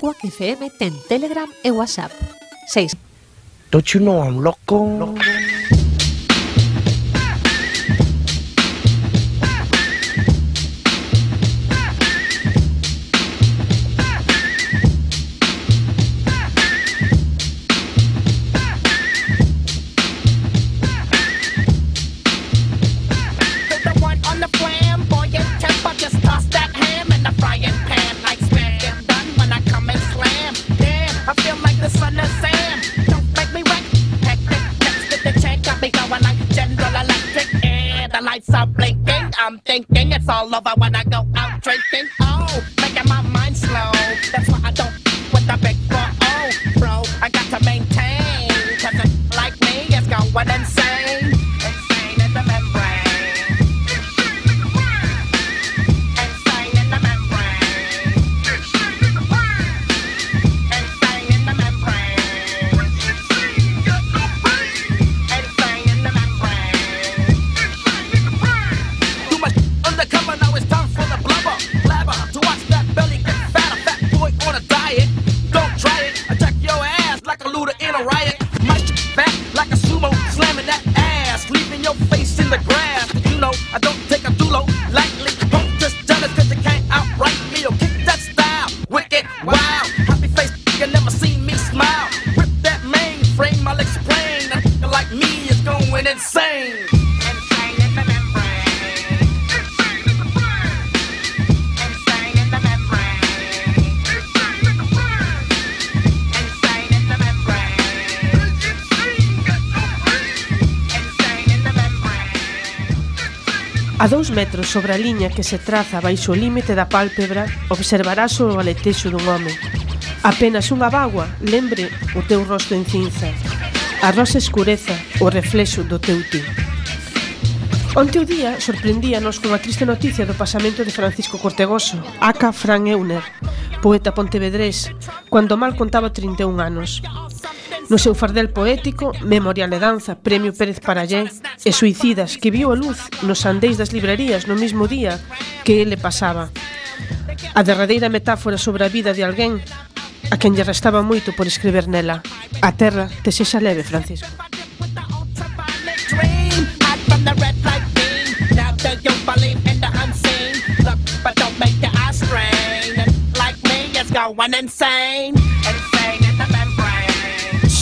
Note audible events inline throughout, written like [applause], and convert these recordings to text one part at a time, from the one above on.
FM Telegram e WhatsApp. 6 Don't you know I'm loco? I want. A dous metros sobre a liña que se traza baixo o límite da pálpebra observarás o aletexo dun home. Apenas unha bagua lembre o teu rosto en cinza. A rosa escureza o reflexo do teu ti. Onte o día sorprendíanos cunha triste noticia do pasamento de Francisco Cortegoso, aca Fran Euner, poeta pontevedrés, cando mal contaba 31 anos. No seu fardel poético, Memorial e Danza, Premio Pérez Parallé e Suicidas, que viu a luz nos andeis das librerías no mesmo día que ele pasaba. A derradeira metáfora sobre a vida de alguén a quen lle restaba moito por escribir nela. A terra te sexa leve, Francisco. Going insane.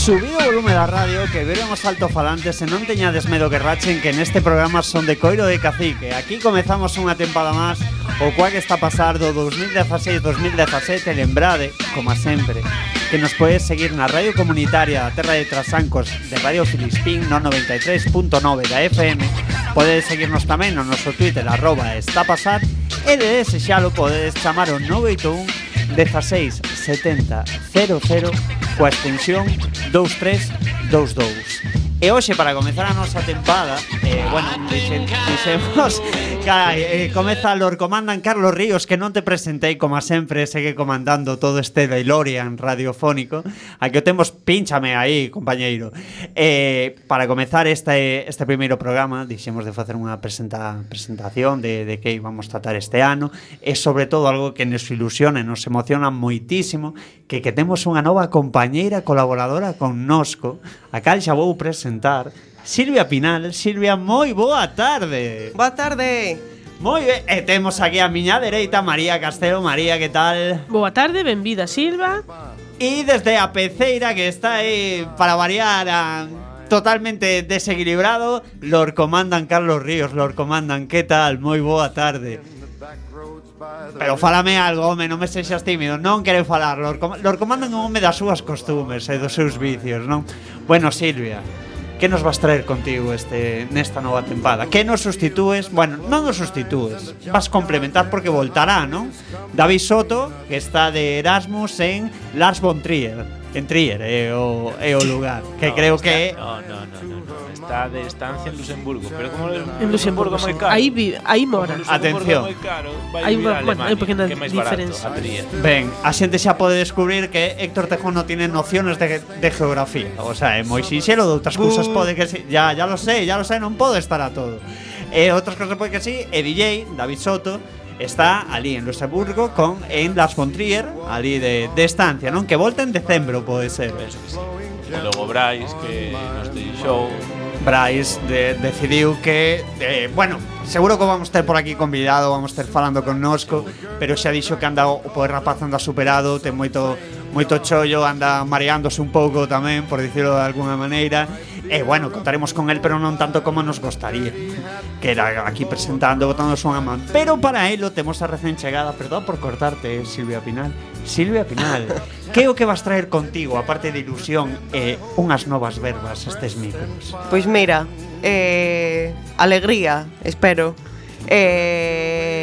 Subí o volume da radio que veron os altofalantes e non teñades medo que rachen que neste programa son de coiro de cacique. Aquí comezamos unha tempada máis o cual que está a pasar do 2016-2017 lembrade, como sempre, que nos podes seguir na radio comunitaria da Terra de Trasancos de Radio Filispín no 93.9 da FM. Podedes seguirnos tamén no noso Twitter arroba está pasar e de desexalo podedes chamar o 981 16 70 00 coa extensión 2322. E hoxe, para comenzar a nosa tempada eh, Bueno, dixe, dixemos [laughs] que eh, comeza Lord Comandan Carlos Ríos Que non te presentei, como sempre Segue comandando todo este DeLorean radiofónico. A que o temos, pínchame aí, compañeiro. Eh, Para comenzar este, este primeiro programa Dixemos de facer unha presenta, presentación de, de que íbamos tratar este ano. E sobre todo algo que nos ilusiona Nos emociona moitísimo Que que temos unha nova compañeira colaboradora con nosco A cal xa vou presentar presentar Silvia Pinal. Silvia, moi boa tarde. Boa tarde. Moi ben, e eh, temos aquí a miña dereita María Castelo. María, que tal? Boa tarde, benvida Silva. E desde a peceira que está aí para variar a totalmente desequilibrado, Lord Comandan Carlos Ríos. Lord Comandan, que tal? Moi boa tarde. Pero falame algo, home, non me sexas tímido Non quero falar, Lord, Com Lord Comandan é un home das súas costumes e dos seus vicios, non? Bueno, Silvia Que nos vas traer contigo este nesta nova tempada? Que nos sustitúes? Bueno, non nos sustitúes Vas complementar porque voltará, non? David Soto, que está de Erasmus en Lars von Trier En Trier é o, é o lugar Que no, creo que é no, no, no, no. Está de estancia en Luxemburgo. Pero como En Luxemburgo, sí. caro. Aí vi- como mora. Atención. moi caro, vai Hai unha- bueno, pequena barato, diferencia. Trier. Ben, a xente xa pode descubrir que Héctor Tejón non tiene nociones de, de geografía O sea, é moi sinxelo, de outras cousas pode que sí Ya, ya lo sé, ya lo sé, non pode estar a todo E outras cousas pode que sí, e DJ, David Soto está ali en Luxemburgo con en Las Fontrier, ali de, de estancia, non? Que volta en decembro, pode ser. Penso que sí. E logo Brais, que nos deixou Bryce de, decidiu que, eh, bueno, seguro que vamos ter por aquí convidado, vamos ter falando connosco, pero xa dixo que anda o poder rapaz anda superado, ten moito moito chollo, anda mareándose un pouco tamén, por dicirlo de alguna maneira. E bueno, contaremos con el, pero non tanto como nos gostaría. Que era aquí presentando, botando unha man. Pero para elo temos a recén chegada, perdón por cortarte, Silvia Pinal. Silvia Pinal, que é o que vas traer contigo, aparte de ilusión e unhas novas verbas estes micros? Pois mira, eh, alegría, espero. Eh,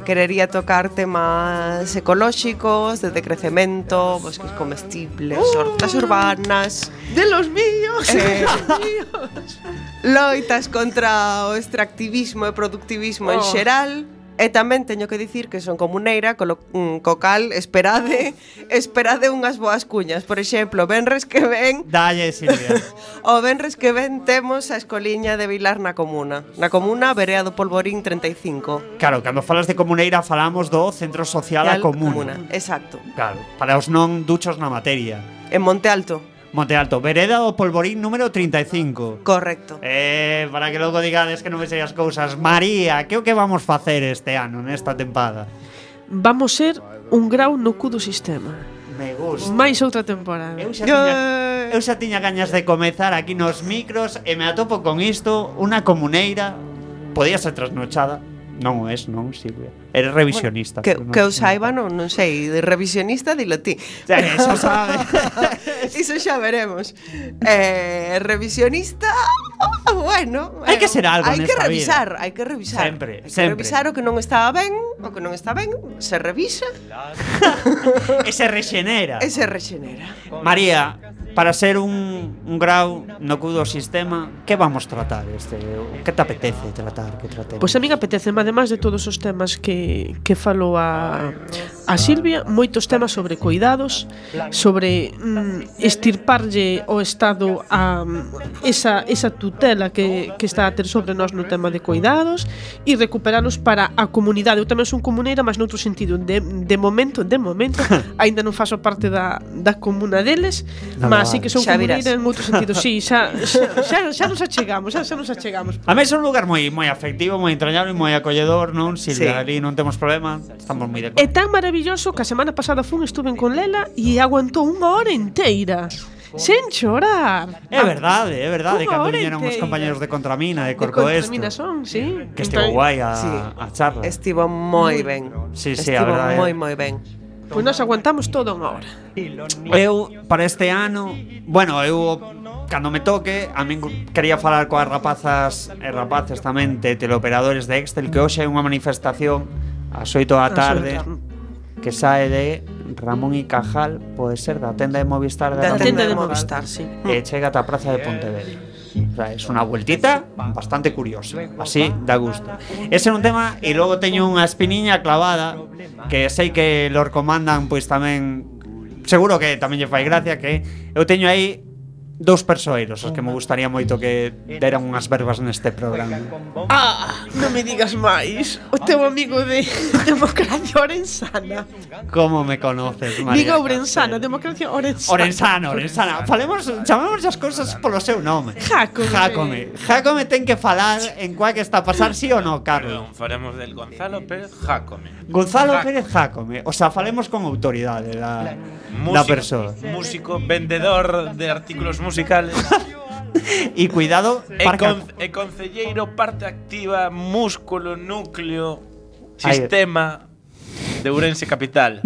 querería tocar temas ecolóxicos, de decrecemento, bosques comestibles, uh, hortas urbanas... De los míos! Eh, loitas contra o extractivismo e productivismo oh. en xeral E tamén teño que dicir que son comuneira, colo, mm, co cal esperade, [laughs] esperade unhas boas cuñas. Por exemplo, venres que ven... [laughs] Dalle, Silvia. o venres que ven temos a escoliña de Vilar na comuna. Na comuna, Berea do Polvorín 35. Claro, cando falas de comuneira falamos do Centro Social a Comuna. comuna. Exacto. Claro, para os non duchos na materia. En Monte Alto. Monte Alto, vereda do Polvorín número 35. Correcto. Eh, para que logo digades que non me sei as cousas. María, que o que vamos facer este ano, nesta tempada? Vamos ser un grau no cu do sistema. Me gusta. Máis outra temporada. Eu xa, tiña, eu xa tiña gañas de comezar aquí nos micros e me atopo con isto, unha comuneira, podía ser trasnochada, Non o es, non, Silvia. Eres revisionista. Bueno, que, non, que eu saiba, non, non sei, de revisionista dilo ti. Xa, eso [laughs] sabe. Iso xa veremos. Eh, revisionista, [laughs] bueno, hai que ser algo Hai que revisar, vida. hai que revisar. Sempre, hai que sempre. revisar o que non estaba ben, o que non está ben, se revisa. [laughs] e se rexenera. E se rexenera. María, para ser un, un grau no cu do sistema, que vamos tratar este? Que te apetece tratar? Que tratemos? Pois pues a mí apetece, además de todos os temas que, que falou a, a Silvia moitos temas sobre cuidados, sobre mm, estirparlle o Estado a mm, esa, esa tutela que, que está a ter sobre nós no tema de cuidados e recuperalos para a comunidade. Eu tamén son comuneira, mas noutro sentido. De, de momento, de momento, [laughs] aínda non faço parte da, da comuna deles, Nada mas sí que son comuneira en outro sentido. Sí, xa, xa, xa, xa nos achegamos, xa, xa nos achegamos. A mesa é un lugar moi moi afectivo, moi entrañable, moi acolledor, non? Silvia, sí. ali non temos problema, estamos moi de acordo. É tan maravilloso maravilloso que a semana pasada fun, estuve con Lela e aguantou unha hora inteira. Sen chorar. É verdade, é verdade Unha cando viñeron os compañeros de Contramina de Corco de Contramina son, sí. Que estivo guai a, sí. a charla. Estivo moi ben. Sí, sí, a Estivo verdade. moi moi ben. Pois nós aguantamos todo unha hora. Eu para este ano, bueno, eu cando me toque, a min quería falar coas rapazas e rapaces tamén de teleoperadores de Excel que hoxe hai unha manifestación ás 8 da tarde que sae de Ramón y Cajal, pode ser da tenda de Movistar de da Ramón. tenda de Movistar, sí. E chega ata a Praza de Pontevedra. O sea, es unha vueltita bastante curiosa, así da gusto. Ese é un tema e logo teño unha espiniña clavada que sei que lo comandan pois pues, tamén seguro que tamén lle fai gracia que eu teño aí dous persoeiros, os que me gustaría moito que deran unhas verbas neste programa. Ah, non me digas máis. O teu amigo de [laughs] Democracia Orensana. Como me conoces, María? Diga Orensana, Democracia Orensana. Orensana, Orensana. Falemos, chamemos as cousas polo seu nome. Jacome. Jacome. Jacome ten que falar en coa que está a pasar sí ou no, Carlos. Perdón, faremos del Gonzalo Pérez Jacome. Gonzalo Jacome. Pérez Jacome. O sea, falemos con autoridade da, da persoa. Músico, vendedor de artículos musicales. [laughs] e cuidado, parca. E, con, e concelleiro parte activa, músculo, núcleo, sistema de Ourense capital.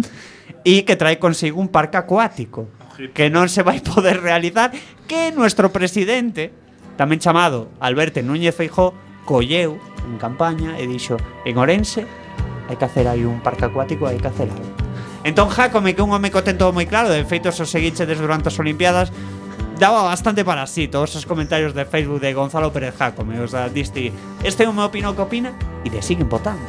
E que trae consigo un parque acuático que non se vai poder realizar que nuestro presidente, tamén chamado Alberto Núñez Feijó, colleu en campaña e dixo en Orense hai que hacer aí un parque acuático, hai que hacer algo. Entón Jacome, que un home co ten todo moi claro, de feito, se o seguichedes durante as Olimpiadas, daba bastante para sí todos os comentarios de Facebook de Gonzalo Pérez Jacome, o sea, diste, este meu opino que opina e de siguen votando.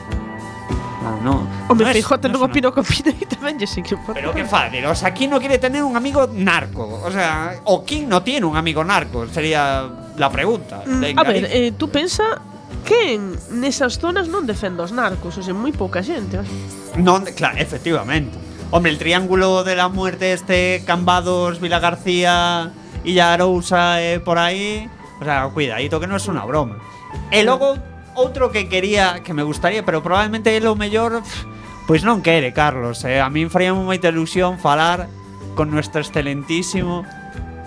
Ah, no. O me no Feijote no opino que opina e tamén lle sigue por Pero qué fácil, o sea, ¿quién no quiere tener un amigo narco? O sea, ¿o quién no tiene un amigo narco? Sería la pregunta. Mm, A ver, eh, tú pensa que en nesas zonas non defende os narcos, o sea, moi pouca xente. Non, claro, efectivamente. Hombre, el triángulo de la muerte este Cambados, Vila García y Arousa eh, por aí, o sea, cuidadito que non é unha broma. E logo outro que quería, que me gustaría, pero probablemente é o mellor, pois non quere, Carlos. Eh. A min faría moita ilusión falar con nuestro excelentísimo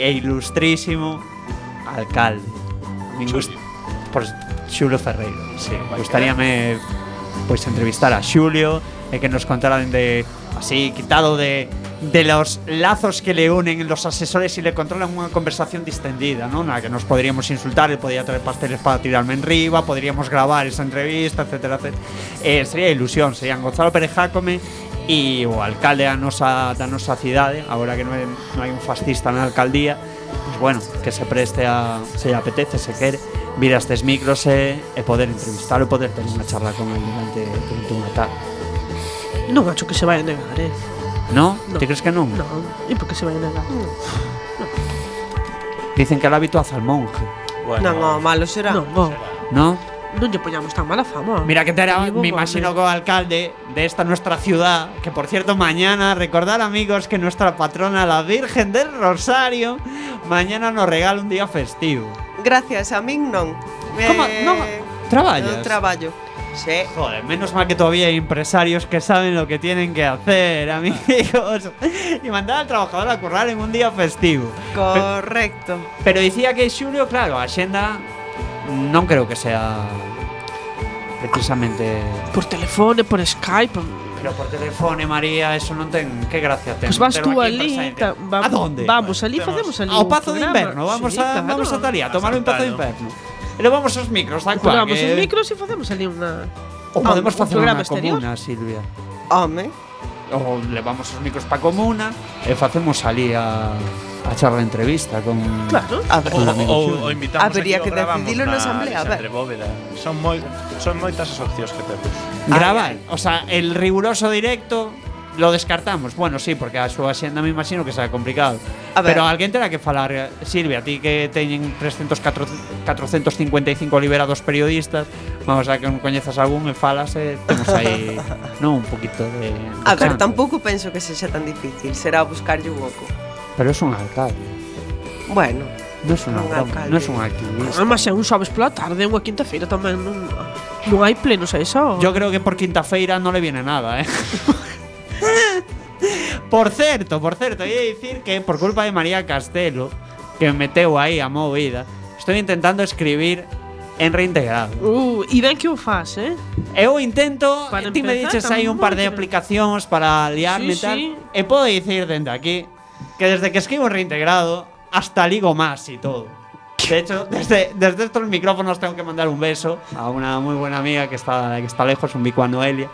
e ilustrísimo alcalde. Min gust- Por Xulio Ferreiro. Sí, gustaríame pois entrevistar a Xulio e que nos contara de así quitado de de los lazos que le unen los asesores y le controlan unha conversación distendida, ¿no? Na que nos podríamos insultar, él podría traer pasteles para tirarme en riba, podríamos gravar esa entrevista, etcétera, etcétera. Eh, sería ilusión, serían Gonzalo Pérez Jácome e o alcalde da nosa, da nosa cidade, agora que non hai, non hai un fascista na alcaldía, pues bueno, que se preste a, se apetece, se quere, vir a estes micros e, poder entrevistar e poder ter unha charla con el durante, durante unha tarde. Non que se vai negar, eh. ¿No? No. ¿Te crees que non? Non, e por que se vai a negar? Dicen que el hábito hace al monje, Bueno, Non, o malo será. Non, oh, ¿no? non lle poñamos tan mala fama. Mira que te era, Vivo, me imagino como alcalde de esta nuestra ciudad, que por cierto mañana, recordar amigos que nuestra patrona, la Virgen del Rosario, mañana nos regala un día festivo. Gracias, a min non. Como? Eh, Non traballas? Non traballo. Sí. Joder, menos mal que todavía hay empresarios que saben lo que tienen que hacer, amigos. [laughs] y mandar al trabajador a currar en un día festivo. Correcto. Pero decía que Xulio, claro, a Xenda non creo que sea precisamente Por telefone, por Skype. Pero por teléfono, María, eso non ten que gracia ten. Pois vas tú ali, ta- va- A donde? Vamos ali, facemos ali. Ao un Pazo de. Inverno, vamos Sí, a claro. vamos a Talía, a tomar un Pazo de. Inverno. E levamos os micros, tal cual. Levamos que... os eh. micros e facemos ali unha... O podemos facer unha comuna, Silvia. Home. O levamos os micros pa comuna e facemos ali a a charla entrevista con Claro. A ver, o, o, o invitamos Habería que decidilo na asamblea, Entre bóveda. Son moi son moitas as opcións que temos. Ah, Gravar, o sea, el riguroso directo lo descartamos. Bueno, sí, porque a súa xenda me imagino que será complicado. A ver. Pero alguén terá que falar, Silvia, ti que teñen 300 455 liberados periodistas, vamos a que non coñezas algún me falas e eh, temos aí [laughs] non un poquito de, de A ver, tampouco penso que sexa tan difícil, será buscarlle un oco. Pero é un alcalde. Bueno, non é un alcalde, non é un activista. Además, é un sabes pola tarde, unha quinta feira tamén non, non hai plenos a eso. Yo creo que por quinta feira non le viene nada, eh. [laughs] Por certo, por certo, ia dicir que por culpa de María Castelo, que me meteu aí a movida, estou intentando escribir en reintegrado. Uh, e ben que o faz, eh? Eu intento, para ti me dices hai un par de aplicacións para liarme sí, e tal, sí. e podo dicir dende aquí que desde que escribo en reintegrado hasta ligo máis e todo. De hecho, desde, desde estos micrófonos tengo que mandar un beso a una muy buena amiga que está, que está lejos, un bico a Noelia.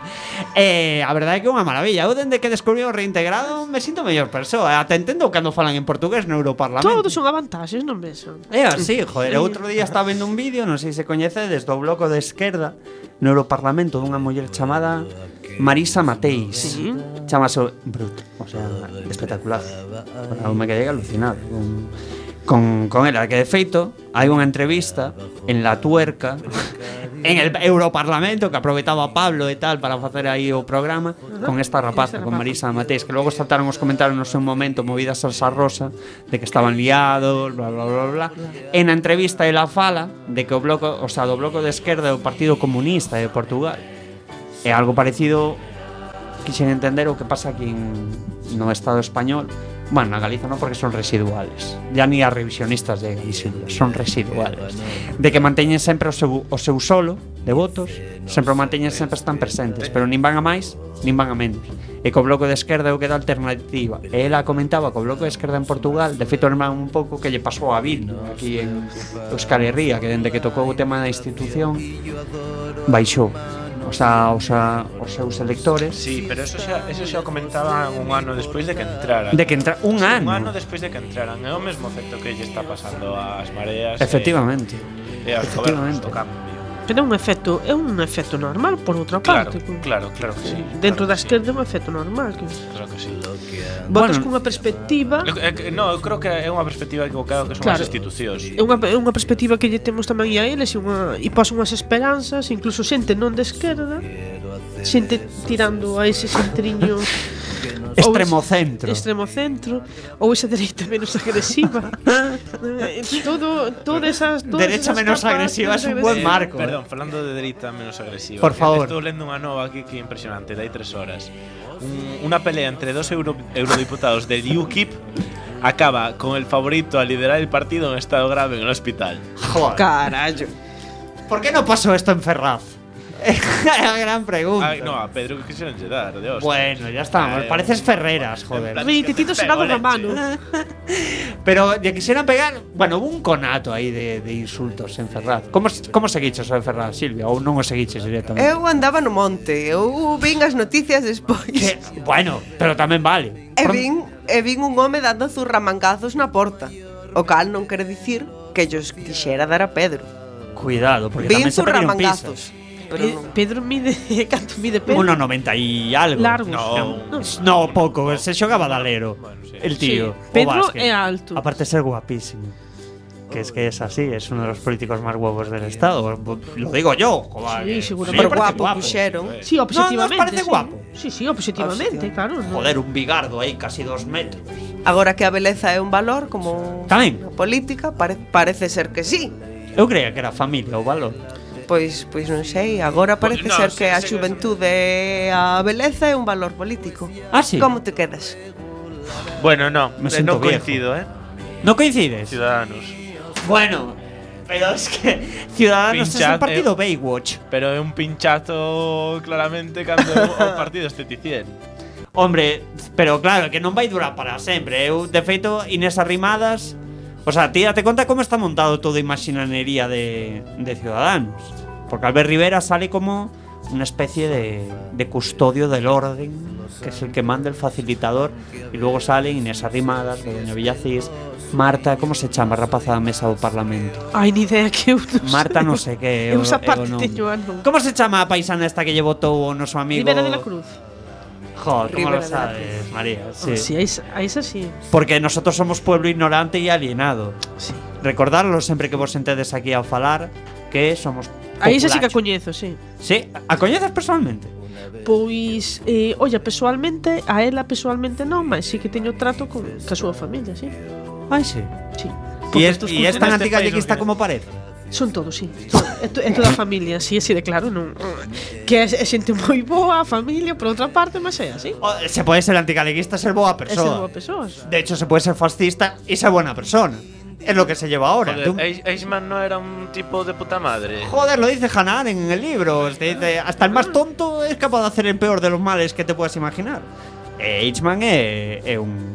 Eh, a verdade é que é unha maravilla. Eu dende que descubrí o reintegrado me sinto mellor persoa. Ata entendo cando falan en portugués no Europarlamento. Todos son avantaxes, non vexo? É así, joder, outro día estaba vendo un vídeo, non sei se coñecedes, do bloco de esquerda no Europarlamento dunha muller chamada Marisa Mateis. Sí. Chamase bruto, o sea, espectacular. Eu me quedei alucinado con, con ela, que de feito hai unha entrevista en La Tuerca [laughs] en el Europarlamento que aproveitaba Pablo e tal para facer aí o programa con esta rapaza, con Marisa Mateis, que logo saltaron os comentarios no seu momento movidas salsa rosa de que estaban liados, bla bla bla bla. En a entrevista ela fala de que o bloco, o sea, do bloco de esquerda do Partido Comunista de Portugal é algo parecido quixen entender o que pasa aquí en, no Estado español Bueno, a Galiza non porque son residuales. Ya ni as revisionistas de Galicia son residuales. De que manteñen sempre o seu, o seu solo de votos, sempre o manteñen sempre están presentes, pero nin van a máis, nin van a menos. E co bloco de esquerda eu queda alternativa. E ela comentaba co bloco de esquerda en Portugal, de feito era un pouco que lle pasou a Bildu aquí en Euskal Herria, que dende que tocou o tema da institución baixou o sea, os, a, os seus electores. Sí, pero eso xa, eso xa o comentaban un ano despois de que entraran. De que entra un ano. Un ano despois de que entraran. É o mesmo efecto que lle está pasando ás mareas. Eh. Efectivamente. E, e aos Efectivamente. gobernos do. Pero é un efecto, é un efecto normal por outra claro, parte. Claro, claro que sí. Dentro claro da esquerda sí. é un efecto normal. Que... Claro que sí. Votas bueno, cunha perspectiva... Eh, no, eu creo que é unha perspectiva equivocada que son claro, as institucións. É unha, é unha perspectiva que lle temos tamén a eles e, unha, e pos unhas esperanzas, incluso xente non de esquerda, xente tirando a ese centriño [laughs] Extremo ou ese- centro. Extremo centro ou esa dereita menos agresiva. Eh, [laughs] todo todas esas todas Derecha esas menos capas agresiva es un buen marco. Perdón, eh. falando de dereita menos agresiva. Por favor. Estou lendo unha nova aquí que é impresionante, dai tres horas. Un, unha pelea entre dos euro, eurodiputados del UKIP acaba con el favorito a liderar el partido en estado grave en el hospital. Joder. Carallo. ¿Por qué no pasó esto en Ferraz? [laughs] es la gran pregunta. Ay, no, a Pedro que quisieron llegar, Dios. Bueno, ya estamos. Ay, eh, Pareces Ferreras, joder. A mí, titito se con la mano. [laughs] Pero ya quisieran pegar. Bueno, hubo un conato aí de, de insultos en Ferraz. Como, como seguiches en Ferraz, Silvia? Ou non o seguiches directamente? Eu andaba no monte. Eu vin as noticias despois. Que, bueno, pero tamén vale. E vin, e vin un home dando zurramangazos na porta. O cal non quere dicir que ellos quixera dar a Pedro. Cuidado, porque vin tamén se pedía un. Pero Pe non. Pedro mide [laughs] canto mide Pedro? 1,90 y algo. Largos. No, no, no pouco, no. se xogaba dalero. bueno, sí. el tío. Sí. Pedro é alto. Aparte ser guapísimo. Que es que es así, es uno de los políticos más guapos del Estado. Lo digo yo. Joder, sí, seguro. Sí, pero guapo, guapo pusieron. Sí, objetivamente. No, parece sí. guapo. Sí, sí, objetivamente, claro. No. Joder, un bigardo aí casi dos metros. Agora que a beleza é un valor como Tamén. política, pare parece ser que sí. Eu creía que era familia o valor. Pois pois non sei, agora pois parece no, ser que a xuventude e a beleza é un valor político. Ah, sí? Como te quedas? Bueno, no, Me eh, no coincido, ¿eh? ¿No coincides? Ciudadanos. Bueno, pero es que Ciudadanos Pincha, es un partido eh, Baywatch. Pero é un pinchazo claramente cando o [laughs] partido este ticien. Hombre, pero claro, que non vai durar para sempre. Eu, de feito, Inés Arrimadas O sea, ti date conta como está montado todo a imaxinanería de, de Ciudadanos Porque Albert Rivera sale como una especie de, de custodio del orden Que es el que manda el facilitador Y luego sale Inés Arrimadas, de Doña Villacís Marta, como se chama, rapaza da mesa do Parlamento? Ai, ni idea que eu non Marta non [laughs] sei que é o- o nome. Como se chama a paisana esta que lle votou o noso amigo? Rivera de la Cruz. Joder, ¿cómo lo sabes, María? Sí, sí a esa, a esa sí. Porque nosotros somos pueblo ignorante y alienado. sí. Recordarlo sempre que vos sentedes aquí a falar que somos A esa sí que a coñezo, sí. Sí, a coñeces personalmente. Pois, eh, olla, pessoalmente, a ela pessoalmente non, mas sí que teño trato con ca súa familia, sí. Ai, sí. Sí. Y es, es tan este país antigalleguista no como parece. Son todos, sí. É, to, é toda a familia, sí, así de claro, non. Que é, é xente moi boa, a familia, por outra parte, mas é así. O- se puede ser antigalleguista ser boa É ser persona. boa persoas. De hecho, se puede ser fascista y ser buena persona. Es lo que se lleva ahora. Joder, Eichmann no era un tipo de puta madre. Joder, lo dice Arendt en el libro. Este dice, hasta el más tonto es capaz de hacer el peor de los males que te puedas imaginar. E Eichmann é, é un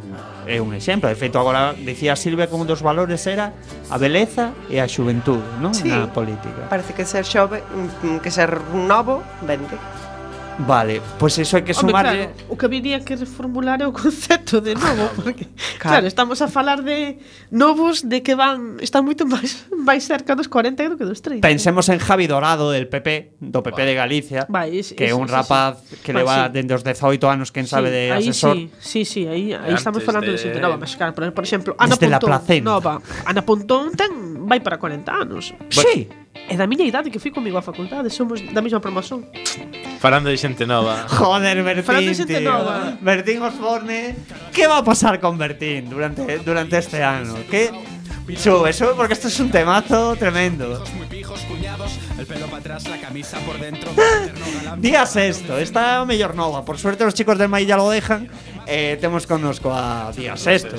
é un exemplo. De feito, agora dicía Silvia que un dos valores era a beleza e a xuventude, non? Sí, Na política. Parece que ser xove, mm, que ser novo, vende. Vale, pois pues iso hai que Home, sumarlle... Claro, o que viría que reformular é o concepto de [laughs] novo, porque, claro, claro estamos a falar de novos de que van... Están moito máis [laughs] máis cerca dos 40 do que dos 30. Pensemos en Javi Dorado del PP, do PP vale. de Galicia, vai, es, que é un rapaz sí, que vai, leva sí. dende os 18 anos, quen sabe, de de asesor. Aí sí, sí, sí aí, aí estamos falando de, de xente nova, mas claro, por exemplo, Ana Desde Pontón, nova. Ana Pontón ten, vai para 40 anos. Bueno, sí. É da miña idade que fui comigo á facultade, somos da mesma promoción. Falando de xente nova. [laughs] Joder, Bertín, Falando de xente tío. nova. Bertín Osborne. ¿Qué va a pasar con Bertín durante, durante este año? ¿Qué? Sube, sube porque esto es un temazo tremendo. [laughs] Días esto, está mellor nova. Por suerte los chicos de Mai ya lo dejan. Eh, tenemos conozco a Días esto.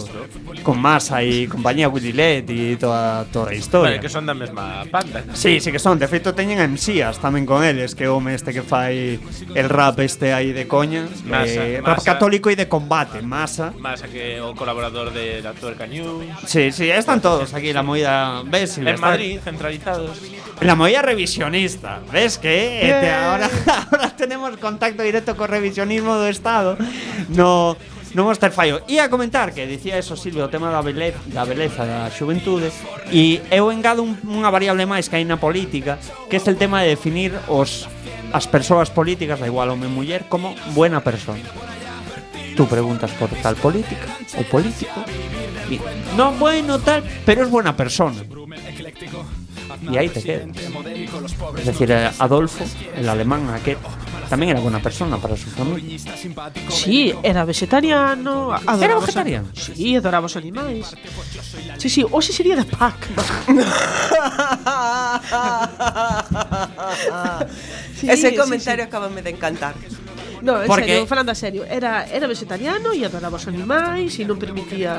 Con Masa y compañía Willy Let y toda, toda a historia. Vale, que son da mesma banda. Sí, sí que son. De feito teñen a MCAs tamén con eles, que home este que fai el rap este aí de coña, Masa, eh, rap Masa. católico e de combate, masa. Más a que o colaborador de la Tuerca News. Sí, sí, están todos aquí la movida, ves? En Está- Madrid, centralizados. La movida revisionista, ves que eh, Bien. ahora, [laughs] ahora tenemos contacto directo co revisionismo do Estado. No non os ter fallo. Ia comentar que dicía eso Silvio, o tema da beleza, da beleza da xuventude e eu engado un, unha variable máis que hai na política, que é el tema de definir os as persoas políticas, da igual home muller, como buena persona. Tú preguntas por tal política o político y, no bueno tal, pero es buena persona. Y ahí te quedas. Es decir, Adolfo, el alemán aquel Tamén era buena persona para su familia. Sí, era vegetariano. Adoramos era vegetariano? A... Sí, adoraba os animais. Sí, sí, hoxe sería de Pac. [laughs] sí, Ese comentario sí, sí. acabame de encantar. No, en Porque... serio, falando a serio Era, era vegetariano e adoraba os animais E non permitía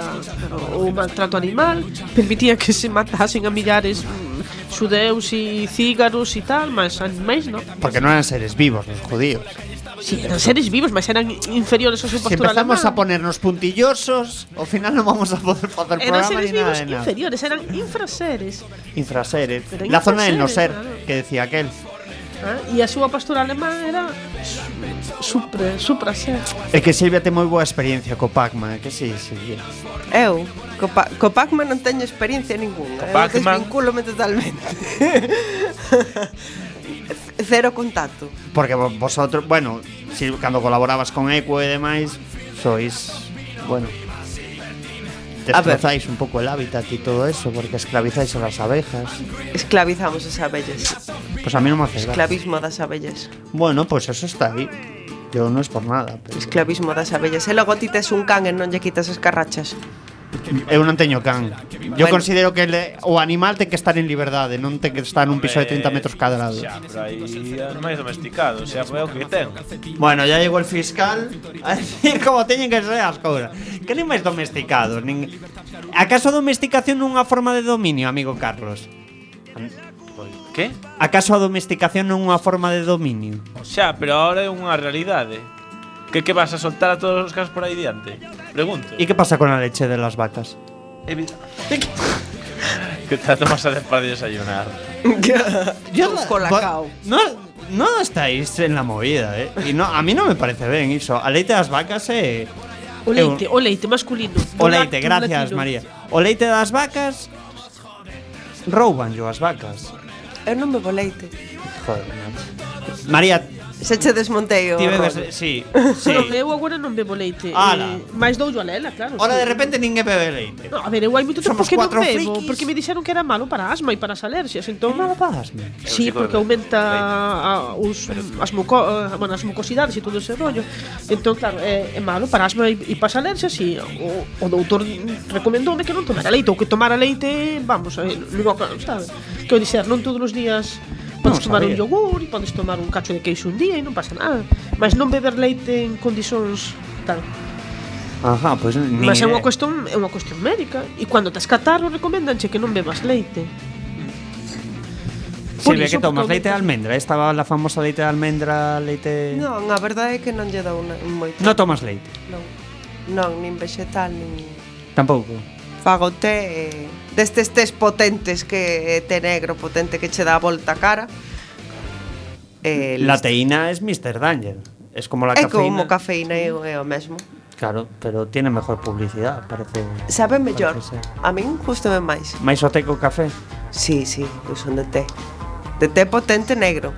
o maltrato animal Permitía que se matasen a millares xudeus e cígaros e tal, mas animais non. Porque no eran seres vivos los judíos. Sí, eran seres vivos, mas eran inferiores ao seu Si pastor empezamos a ponernos puntillosos, al final no vamos a poder hacer Eran programa seres ni nada vivos de nada. inferiores, eran infraseres. Infraseres. La zona del no infraseres, ser, claro. que decía aquel. Eh? E a súa pastora alemá era supre, supra ser. É que Silvia ten moi boa experiencia co Pacman, que si, sí, Silvia. Eu, co, pa co Pacman non teño experiencia ninguna. Co Pacman... Desvinculome totalmente. Cero [laughs] contacto. Porque vosotros, bueno, si, cando colaborabas con Eco e demais, sois, bueno, destrozáis un pouco el hábitat e todo eso, porque esclavizáis a las abejas. Esclavizamos as abellas. Pues a mí no me hace Esclavismo das abellas. Bueno, pues eso está ahí. Yo no es por nada. Pero... Esclavismo das abellas. E eh, logo ti tes un can e non lle quitas as carrachas eu non teño can. Eu bueno, considero que le, o animal ten que estar en liberdade, non ten que estar nun piso de 30 metros cadrados. Xa, pero aí máis domesticado, xa foi o que ten. Bueno, ya llegou el fiscal a decir [laughs] como teñen que ser as cousas. Que nin máis domesticados, nin Acaso a domesticación non unha forma de dominio, amigo Carlos? Pois, que? Acaso a domesticación non unha forma de dominio? Xa, pero agora é unha realidade. Que que vas a soltar a todos os casos por aí diante? Pregunto. ¿Y qué pasa con la leche de las vacas? Evita. [laughs] que te la tomas a para desayunar. [laughs] Yo colacao. No, no estáis en la movida, ¿eh? Y no, a mí no me parece bien eso. A leite das vacas, eh... O leite, o leite masculino. O do leite, gracias. María. O leite das vacas... Rouban yo as vacas. Eu non bebo leite. Joder. María, Se che desmontei o Tivedes, rol. sí, [laughs] sí. Non, eu agora non bebo leite. Ala. Eh, mais doulle a Lela, claro. Ora sí. de repente ninguén bebe leite. No, a ver, eu hai moito tempo Somos que non bebo, frikis. porque me dixeron que era malo para asma e para as alergias, entón É malo para asma. Sí, porque aumenta a, os as muco, a, bueno, as mucosidades e todo ese rollo. Entón, claro, é, é malo para asma e, e para as alergias e o, o doutor recomendoume que non tomara leite ou que tomara leite, vamos, eh, non, sabe? Que eu dixer, non todos os días Podes tomar un yogur e podes tomar un cacho de queixo un día e non pasa nada. Mas non beber leite en condicións tal. Ajá, pois pues, Mas é unha eh. cuestión, é unha cuestión médica e cando tes catarro recomendanche que non bebas leite. Por Se ve que tomas leite de almendra, estaba la famosa leite de almendra, leite Non, a verdade é que non lle dou moito. Non tomas leite. Non. Non, nin vegetal, nin Tampouco. Fago té e destes test potentes que te negro potente que che dá a volta a cara. Eh, la listo. teína es Mr. Danger. Es como la é cafeína. Como cafeína é, é o mesmo. Claro, pero tiene mejor publicidad, parece. Sabe mellor. A min gustame máis. Mais o té co café? Sí, sí, eu son de té. De té potente negro.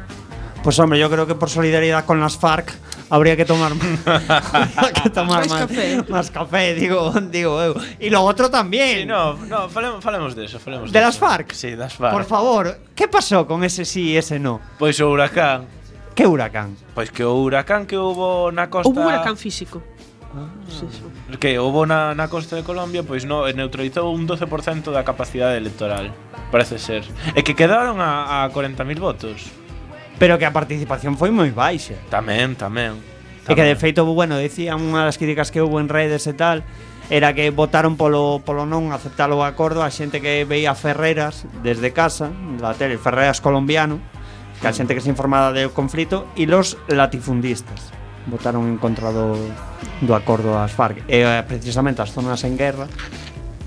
Pues hombre, yo creo que por solidaridad con las FARC habría que tomar [laughs] habría [laughs] que tomar máis café. más café, digo, digo eh. eu. E lo outro también Sí, no, no, falemos, falemos deso, falemos de, de las FARC. Sí, das FARC. Por favor, que pasou con ese sí e ese no? Pois o huracán. Que huracán? Pois que o huracán que hubo na costa Houve huracán físico. Ah, sí, sí. Que houve na, na costa de Colombia Pois no, neutralizou un 12% da capacidade electoral Parece ser E que quedaron a, a 40.000 votos pero que a participación foi moi baixa. Tamén, tamén. tamén. E que de feito, bueno, dicían unha das críticas que houve en redes e tal, era que votaron polo, polo non aceptar o acordo a xente que veía Ferreras desde casa, da tele Ferreras colombiano, que a mm. xente que se informada do conflito, e los latifundistas votaron en contra do, do acordo as FARC. E eh, precisamente as zonas en guerra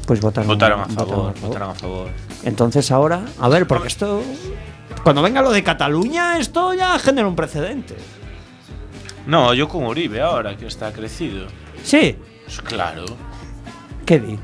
pois pues votaron, votaron a favor, votaron a favor. Entonces ahora, a ver, porque isto Cuando venga lo de Cataluña, esto ya genera un precedente. No, yo con Uribe ahora, que está crecido. Sí, Pues claro. Que di?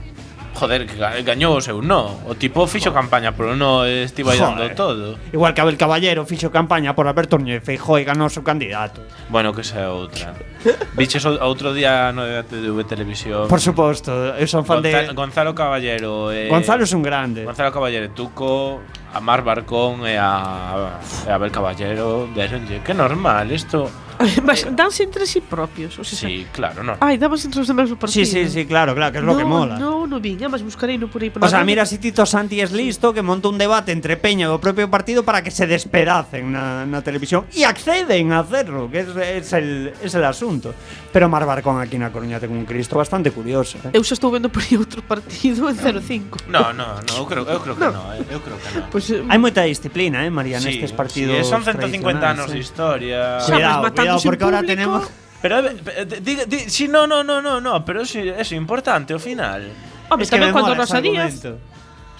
Joder, gañou o seu no. O tipo fixo campaña por no eh, estivo aí dando todo. Igual que Abel Caballero fixo campaña por Alberto Núñez Feijó E ganou o seu candidato. Bueno, que sea outra. [laughs] Biches outro día no de TV Televisión. Por suposto, eu son fan Gonza de Gonzalo Caballero eh, Gonzalo é un grande. Gonzalo Caballero, Tuco Amar Barcón e a, e a Abel Caballero Deronlle, que normal, isto [laughs] Mas eh, danse entre si sí propios, o sea, Sí, claro, no. Ai, damas entre os demais o partido. Sí, sí, sí, claro, claro, que é no, lo que mola. No, no vin, eh, además buscarei no por aí pola O sea, mira si Tito Santi es listo que monta un debate entre Peña do propio partido para que se despedacen na, na televisión e acceden a hacerlo, que es, es, el, es el asunto. Pero Mar Barcón aquí na Coruña ten un Cristo bastante curioso. Eh? Eu xa estou vendo por aí outro partido en 05. No, no, no, eu creo, eu creo que no. no, eh, eu creo que no. Pues, eh, Hai moita disciplina, eh, María, sí, nestes partidos. Sí, son 150 anos eh? de historia. Xa, cuidado, cuidado, porque ahora público. tenemos- Pero eh, diga, di, sí, no, no, no, no, no, pero eso, é importante ao final. Home, Es que me tamén cuando Rosa Díaz.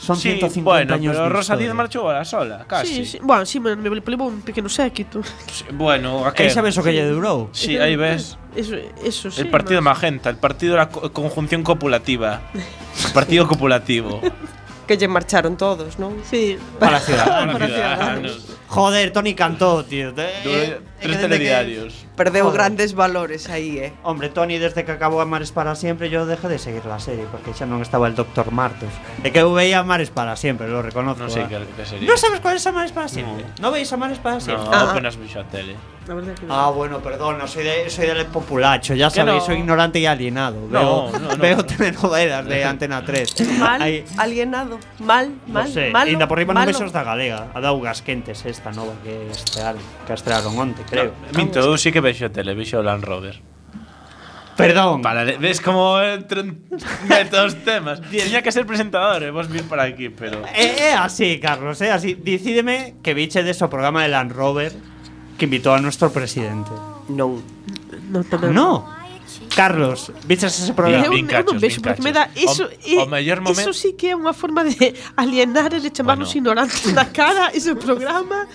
Son sí, 150 bueno, años pero Rosa Díaz marchou a la sola, casi. Sí, sí. Bueno, sí, me, me levou un pequeno séquito. Sí, Bueno, a Aí sabes o que lle durou? Sí, aí ves. Eso, eso sí. El partido mas- magenta, el partido de la co- conjunción copulativa. [laughs] El partido copulativo. Que lle marcharon todos, non? Sí. Para Ciudadanos. [laughs] Para Ciudadanos. Joder, Tony cantó, tío. Eh, tres telediarios. Perdeu Joder. grandes valores aí, eh. Hombre, Tony, desde que acabó Amares para siempre, yo dejé de seguir la serie, porque ya no estaba el Doctor Martos. De que eu veía Amares para siempre, lo reconozco. No sé ¿eh? qué, qué sería. ¿No sabes cuál es Amares para siempre? ¿No, veis Amares para No, siempre? Ah. apenas vi a tele. La verdad que Ah, bueno, perdón, no soy, de, soy del populacho, ya sabéis, no. soy ignorante y alienado. No, veo, no, no, veo no. telenovelas de Antena 3. Mal, Ahí- alienado, mal, No mal, sé, malo, por riba non malo. besos da galega A Daugas Quentes esta nova que estrearon Que estrearon onte, creo Minto, eu sí que vexo a tele, vexo o Land Rover. Perdón Vale, ves como entran metos [laughs] temas. Tenía que ser presentador, e vos vir para aquí, pero É, é así, Carlos, é así Decídeme que biche de o programa de Land Rover Que invitó a nuestro presidente. No, tamén. No Carlos, viches ese programa? Eu, eu non vexo, porque me dá iso, o, o mellor momento... iso sí que é unha forma de [laughs] alienar e de chamarnos bueno. ignorantes na cara ese programa.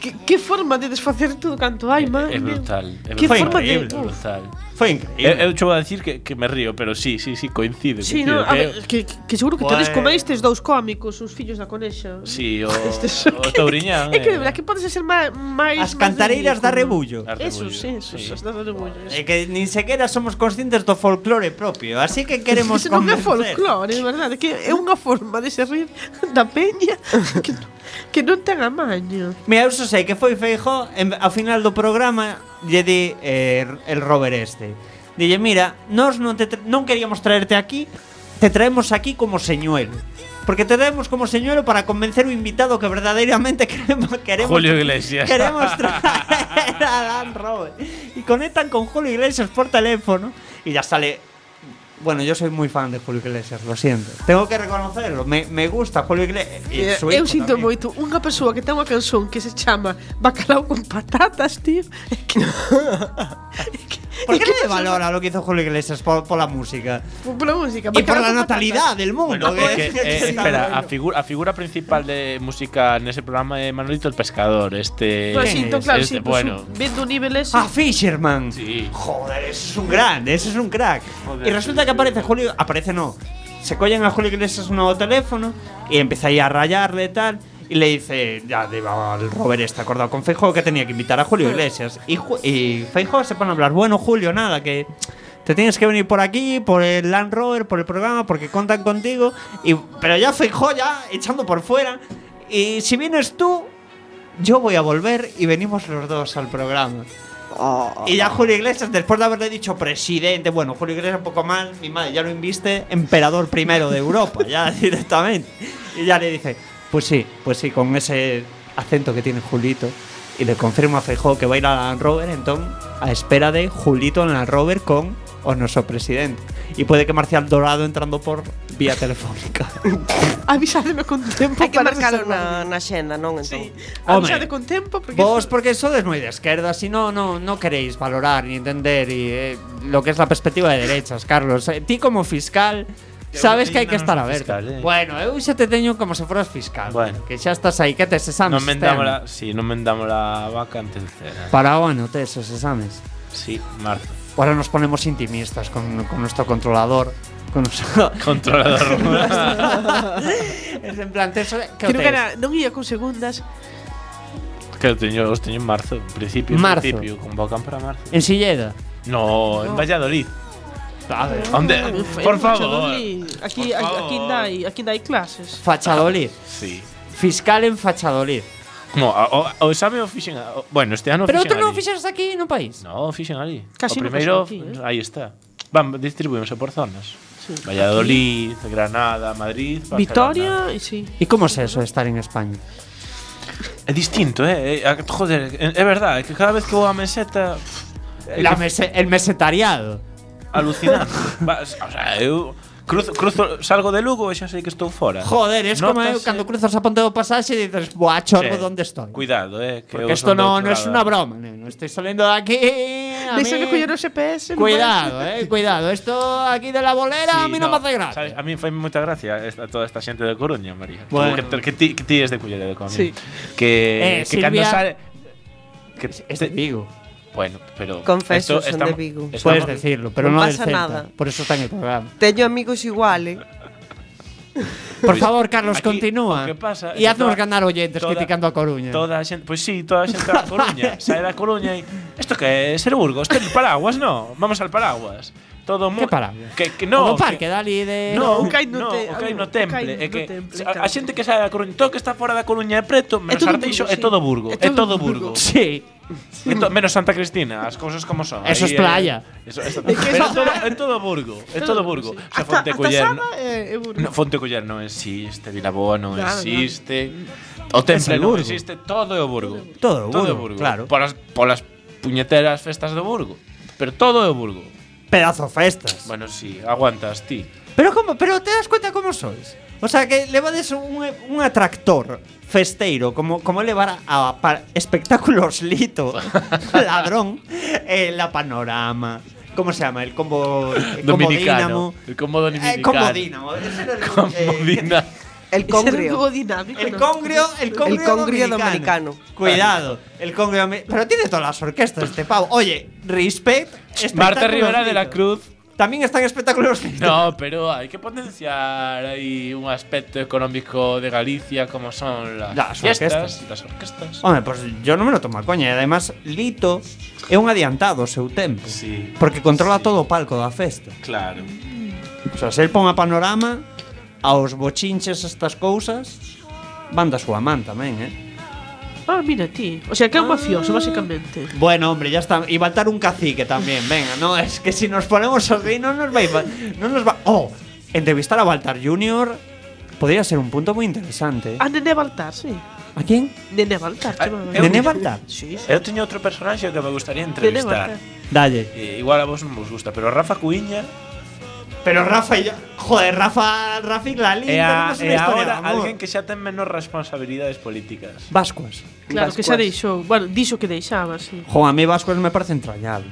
que, que forma de desfacer todo canto hai, man. É, brutal. É brutal. Que forma increíble. de... É brutal foi increíble. Eu, eu chego a decir que, que me río, pero sí, sí, sí, coincide. Sí, coincide, no, a que, ver, que, que seguro que tedes como estes dous cómicos, os fillos da conexa. Sí, o, [laughs] Estes, o Touriñán. É que, eh. verdad, que podes ser máis... As cantareiras da Rebullo. Eso, sí, eso, sí. as da Rebullo. É que nin sequera somos conscientes do folclore propio, así que [laughs] queremos convencer. non é folclore, é verdade, que é unha forma de se rir da peña [laughs] que... que non ten amaño. Mira, eu só sei que foi Feijó en, ao final do programa lle di eh, el Robert este. Dille, mira, nós non, te non queríamos traerte aquí, te traemos aquí como señuelo. Porque te traemos como señuelo para convencer o invitado que verdadeiramente [laughs] queremos queremos Julio Iglesias. Queremos [laughs] traer a Dan Robert. Y conectan con Julio Iglesias por teléfono y ya sale Bueno, yo soy muy fan de Julio Iglesias, lo siento. Tengo que reconocerlo, me, me gusta Julio Iglesias. Eh, su eu sinto también. moito unha persoa que ten unha canción que se chama Bacalao con patatas, tío. [laughs] Que, que [laughs] ¿Por qué persoa- valora lo que hizo Julio Iglesias por, por la música? Por, por la música. Y por la natalidad del mundo. Bueno, é que, [laughs] que- eh, espera, a figura, a figura principal de música nese programa é Manolito el Pescador. Este. Pues sí, ¿Quién entón, es? claro, Este, sí, pues, bueno. vendo un nivel ese. Ah, Fisherman. Sí. Joder, ese es un grande, ese es un crack. Joder, y resulta que aparece Julio. Aparece no. Se collen a Julio Iglesias un nuevo teléfono y empieza ahí a rayarle y tal. Y le dice, ya el Robert está acordado con Feijóo que tenía que invitar a Julio Iglesias. Y, Ju- y Feijóo se pone a hablar, bueno, Julio, nada, que te tienes que venir por aquí, por el Land Rover, por el programa, porque contan contigo. Y, pero ya Feijóo ya echando por fuera. Y si vienes tú, yo voy a volver y venimos los dos al programa. Y ya Julio Iglesias, después de haberle dicho presidente, bueno, Julio Iglesias un poco mal, mi madre ya lo inviste emperador primero de Europa, ya [laughs] directamente. Y ya le dice, pues sí, pues sí, con ese acento que tiene Julito. Y le confirma a Feijóo que va a ir a Land Rover, entonces, a espera de Julito en Land Rover con o nuestro presidente. Y puede que Marcial Dorado entrando por vía telefónica. [laughs] Avisádeme con tempo Hai que para marcalo na, na xenda, non? Entón. Sí. Avisade con tempo porque Vos porque sodes moi de izquierda, si no, no, no queréis valorar ni entender y, eh, lo que es la perspectiva de derechas, Carlos. Eh, ti como fiscal sabes que hai que estar aberto. fiscal, eh. Bueno, eu xa te teño como se foras fiscal. Bueno. Que xa estás aí, que tes exames. Non mendamos la, sí, non mendamos la vaca antes de cena. Para o ano tes os exames. Sí, marzo. Ahora nos ponemos intimistas con, con nuestro controlador. Con nuestro, [laughs] Controlador. [laughs] es en plan, teso, que Creo que era, non ia con segundas. que teño, os teño en marzo, en principio, en Marzo. principio, convocan para marzo. En Silleda. No, en Valladolid. Sabe? Onde, por favor. Aquí, por favor. aquí, dai, aquí dai clases. Fachadolid. Sí. Fiscal en Fachadolid. No, o, o exame o fixen, o, bueno, este ano Pero tú non fixeras aquí no país. No, fixen ali. Casi o primeiro, no aquí, eh? aí está. Van, distribuímose por zonas. Sí. Valladolid, aquí. Granada, Madrid, Barcelona. Vitoria, sí. E como é eso de estar en España? É distinto, eh? eh joder, é verdade, que cada vez que vou a meseta... La mese el mesetariado. Alucinante. Va, o sea, eu cruzo, cruzo, salgo de Lugo e xa sei que estou fora. Joder, es como eu cando cruzas a ponte do pasaxe e dices, buah, chorbo, Che, ¿dónde estoy? Cuidado, eh, que Porque do no, no es una broma, no estoy saliendo de aquí. a Deixa mí- de coller o GPS. Cuidado, eh, cuidado. Esto aquí de la bolera a Sí, mí no, me hace sabes, gracia. A mí fai moita gracia esta, toda esta xente de Coruña, María. Bueno. Tú Que, que, ti, que ti es de Culleredo conmigo. Sí. Que, Eh, que cando Silvia- sale... Que Es de Vigo. Bueno, pero Confeso, esto, son estamos, de Vigo. Estamos, Puedes decirlo, pero no, no pasa Celta. Nada. Por eso está en el programa. Teño amigos iguales. Por favor, Carlos, Aquí, continúa. Que pasa, e haznos ganar oyentes toda, criticando a Coruña. Toda a xente, pois pues sí, toda a xente da Coruña, [laughs] sae da Coruña e isto que é ser Burgos, ten paraguas, no? Vamos al paraguas. Todo mo que paraguas? Que, que no, o do parque que, dali de No, o cai no, te, hai o cai no temple, é que temple, a, a xente que sae da Coruña, todo que está fora da Coruña é preto, menos Arteixo, é todo Burgo, é todo Burgo. Sí. Menos Santa Cristina, as cousas como son. Eso es Aí, playa. eh, Eso, eso, pero é todo, é todo Burgo, é todo Burgo. O sea, Hasta, Fonte hasta Culler, Saba é, é Burgo. no, Fonte Culler non existe, Vilaboa non Nada, existe. O Temple Burgo. existe, todo é o Burgo. Todo o Todo Burgo, Burgo. claro. Polas, polas puñeteras festas do Burgo. Pero todo é o Burgo. Pedazo festas. Bueno, si, sí, aguantas ti. Pero como, pero te das cuenta como sois? O sea, que levades un, un atractor festeiro como como levar a, pa- espectáculos lito, [laughs] ladrón, eh, la panorama, ¿cómo se llama? El combo el combo Dominicano. dínamo. El combo dominicano. Eh, combo dínamo. el- Como eh. El congrio. dinámico. El congrio, el congrio, El congrio dominicano. Cuidado, el congrio Pero tiene todas las orquestas este pavo. Oye, respect. Marta Rivera de la. Cruz. tamén están espectaculares. [laughs] No, pero hai que potenciar aí un aspecto económico de Galicia como son las, las fiestas, orquestas. las orquestas. Hombre, pues yo non me lo tomo a coña, e además Lito é un adiantado o seu tempo, sí, porque controla sí. todo o palco da festa. Claro. O sea, se el pon a panorama aos bochinches estas cousas, van da súa man tamén, eh? Ah, mira ti. O sea, que é un mafioso, básicamente. Bueno, hombre, ya está. Y baltar un cacique también, venga. No, es que si nos ponemos así, no nos va a... ir- No nos va... Oh, entrevistar a Baltar Junior podría ser un punto muy interesante. Ah, Nene Baltar, sí. ¿A quién? Nene Baltar. Ah, chama- eu- ¿Nene Baltar? Sí, sí. Eu teño outro personaxe que me gustaría entrevistar. Dalle. Eh, igual a vos non vos gusta, pero Rafa Cuiña Pero Rafa y yo... Joder, Rafa, Rafa y Lali, a, tenemos una historia ahora de amor. alguén que xa ten menos responsabilidades políticas. Vascuas. Claro, que xa Vascuas. deixou. Bueno, dixo que deixaba, sí. Jo, a mí Vascuas me parece entrañable.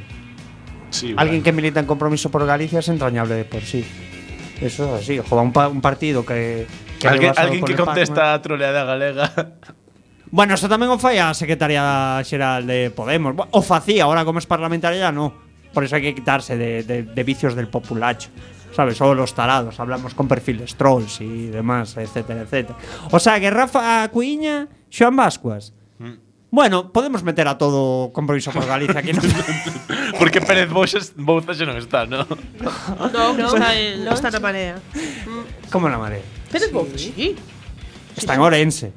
Sí, Alguien que milita en compromiso por Galicia es entrañable de por sí. Eso es así. Joder, un, pa- un partido que... que Alguén, alguén que contesta a troleada galega. [laughs] Bueno, eso tamén o fai a Secretaria Xeral de Podemos. O facía, ahora como es parlamentaria ya no. Por eso hay que quitarse de, de- de vicios del populacho. ¿Sabes? Solo los tarados. Hablamos con perfiles trolls y demás, etcétera, etcétera. O sea que Rafa Cuiña, Xoan Vascuas. Bueno, podemos meter a todo compromiso por Galicia aquí. ¿no? [laughs] Porque Pérez Bouza xa non está, ¿no? No, está, en, está na marea. Como la marea. Pero Bouza, sí. Está en Orense.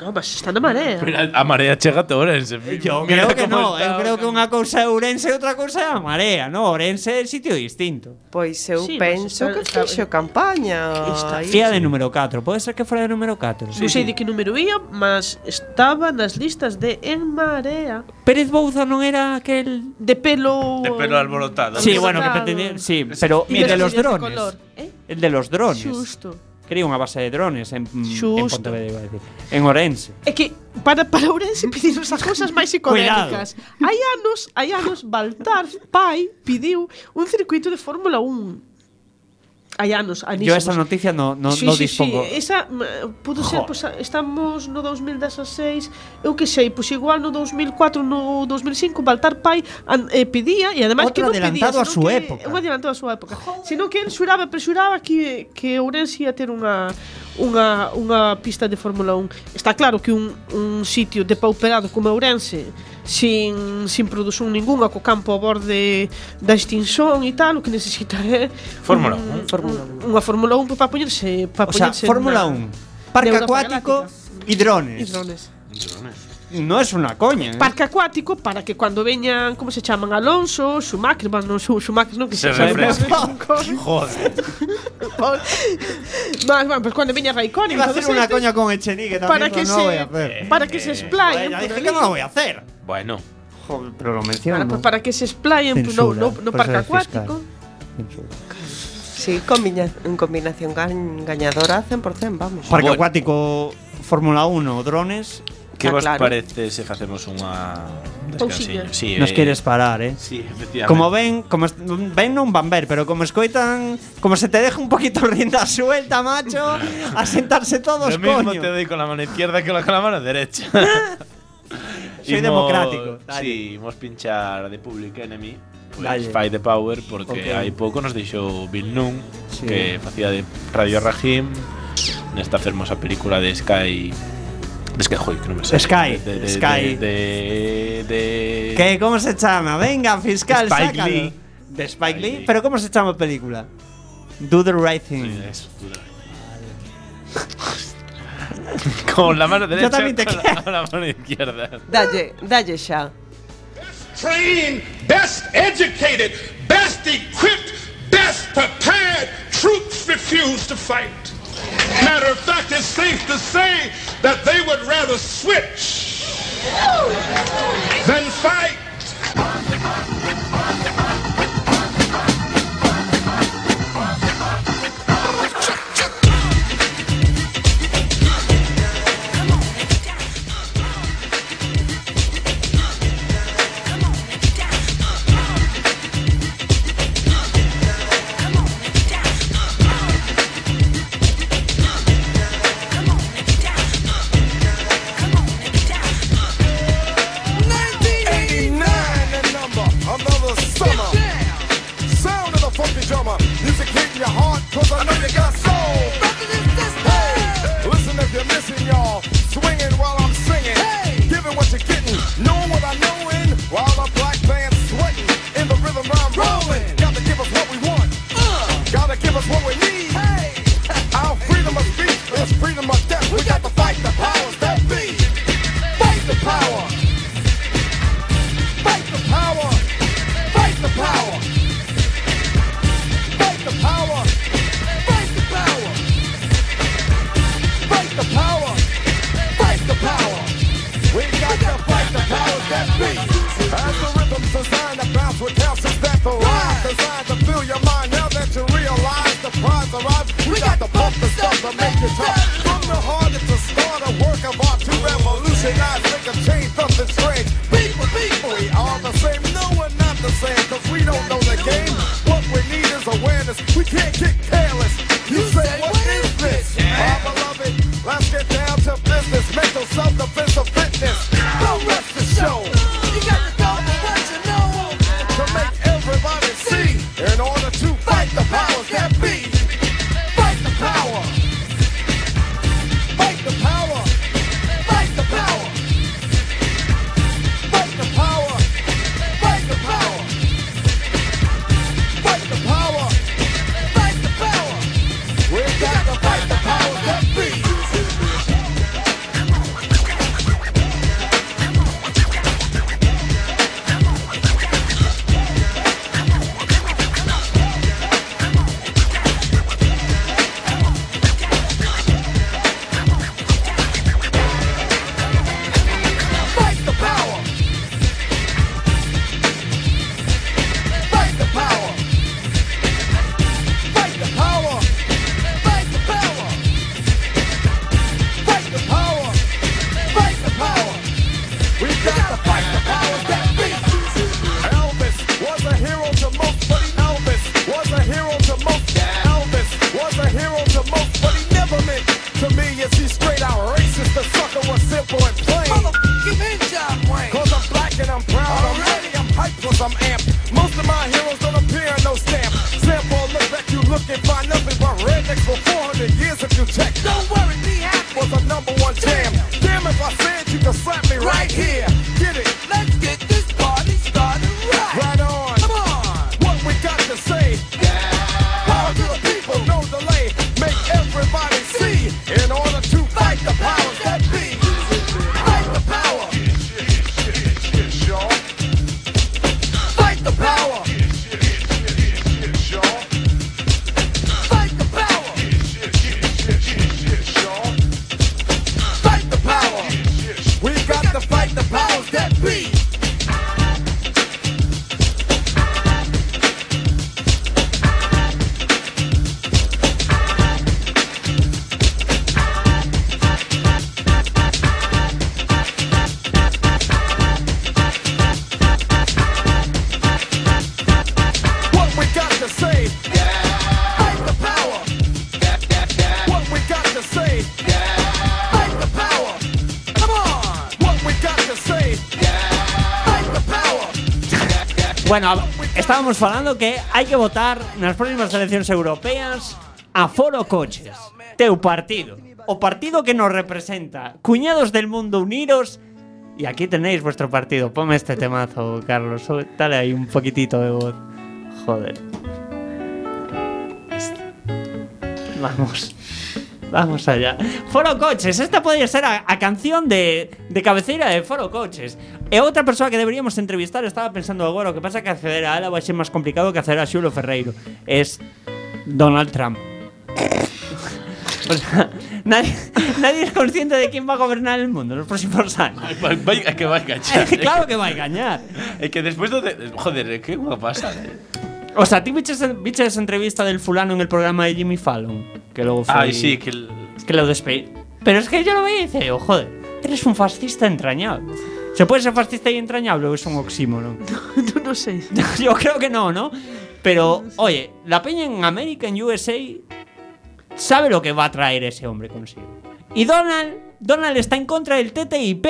No, mas está na marea. Pero a marea chega a Ourense. Eh, yo creo que no. Eu eh, creo que unha cousa é Ourense e outra cousa é a marea. No, Ourense é sitio distinto. Pois eu sí, penso que fixo campaña. Está Fía de número 4. Pode ser que fora de número 4. Non sei sí. de que número ia, mas estaba nas listas de En Marea. Pérez Bouza non era aquel... De pelo... De pelo alborotado. Sí, bueno, que pretendía... Sí, pero... Y de los drones. ¿eh? El de los drones. Justo cría unha base de drones en, Xusto. en Pontevedra, iba a decir, en Orense. É que para, para Ourense pediron as cousas máis [laughs] psicodélicas. hai anos, hai anos, Baltar Pai pediu un circuito de Fórmula 1 hai anos, anísimos. Yo esa noticia no, no, sí, no sí, dispongo. Sí, esa, mm, pudo jo. ser, pues, estamos no 2016, eu que sei, pois pues igual no 2004, no 2005, Baltar Pai an, eh, pedía, e ademais que non pedía, a súa que, época. Un adelantado a súa época. Joder. Sino que el xuraba, presuraba que, que Ourense ia ter unha, unha, unha pista de Fórmula 1. Está claro que un, un sitio depauperado como Ourense, sin, sin produción ningunha co campo a borde da extinción e tal, o que necesita é Fórmula 1, un, Fórmula 1. Unha Fórmula 1 para poñerse, para o sea, poñerse Fórmula 1, parque acuático e drones. E drones. Drones. No es una coña. ¿eh? Parque acuático para que cuando veñan, como se chaman, Alonso, Schumacher, bueno, no, Schu- Schumacher non que Se coche. Joder. Más, bueno, pues cuando veña Raikkonen, Iba a hacer una estos, coña con Echenique también, para que no lo voy a se hacer. para que se explayen Ya dije ali. que no lo voy a hacer. Bueno, Joder, pero lo Para, menciono. pues, para que se explayen pues, no, no, no Censura, parque acuático. Sí, combina, en combinación gañadora 100%, vamos. Parque Bueno. acuático, Fórmula 1, drones. Que vos claro. parece se facemos unha descansiño? Sí, Nos eh, quieres parar, eh. Sí, efectivamente. Como ven, como ven non van ver, pero como escoitan, como se te deja un poquito [laughs] rienda suelta, macho, a sentarse todos, Lo mismo coño. te doy con la mano izquierda que con la mano derecha. [laughs] Soy Imos- democrático, dale. Sí, imos pinchar de Public Enemy pues. Fight the Power porque Ok. hai pouco nos deixou Bill Nunn Sí. que facía de Radio Rahim nesta fermosa película de Sky de Sky, joder, que non me sale. Sky, de, de, Sky. de, de, de ¿Qué? ¿Cómo se llama? Venga, fiscal, Spike sácalo. Lee. De Spike Lee. Lee. ¿Pero cómo se llama la película? Do the right thing. Sí, eso, tú dale. con la mano derecha también te con, la, quiero. con la mano izquierda Dalle, dalle xa. trained, best educated, best equipped, best prepared troops refuse to fight. Matter of fact, it's safe to say that they would rather switch than fight. Bueno, estábamos falando que hai que votar nas próximas eleccións europeas a Foro Coches, teu partido, o partido que nos representa, cuñados del mundo unidos. Y aquí tenéis vuestro partido. Ponme este temazo, Carlos. Dale ahí un poquitito de voz. Joder. Este. Vamos. Vamos allá. Foro Coches, esta podría ser a, a canción de, de cabeceira de Foro Coches. E outra persoa que deberíamos entrevistar estaba pensando agora, o que pasa que acceder a ela vai ser máis complicado que acceder a Xulo Ferreiro. Es Donald Trump. [laughs] o sea, nadie, nadie es consciente de quién va a gobernar el mundo en los próximos años. Vai, vai, é que vai cachar. claro que vai gañar. É que despois do de, joder, é que unha pasada. eh. O sea, ti viches, viches esa entrevista del fulano en el programa de Jimmy Fallon, que luego fue Ai, sí, que el, que lo despedí. Pero es que yo lo veía y dice, oh, joder, eres un fascista entrañable. ¿Se puede ser fascista y entrañable o es un oxímoron? [laughs] No, no sé. [laughs] yo creo que no, ¿no? Pero, oye, la peña en América, en USA, sabe lo que va a traer ese hombre consigo. Y Donald, Donald está en contra del TTIP.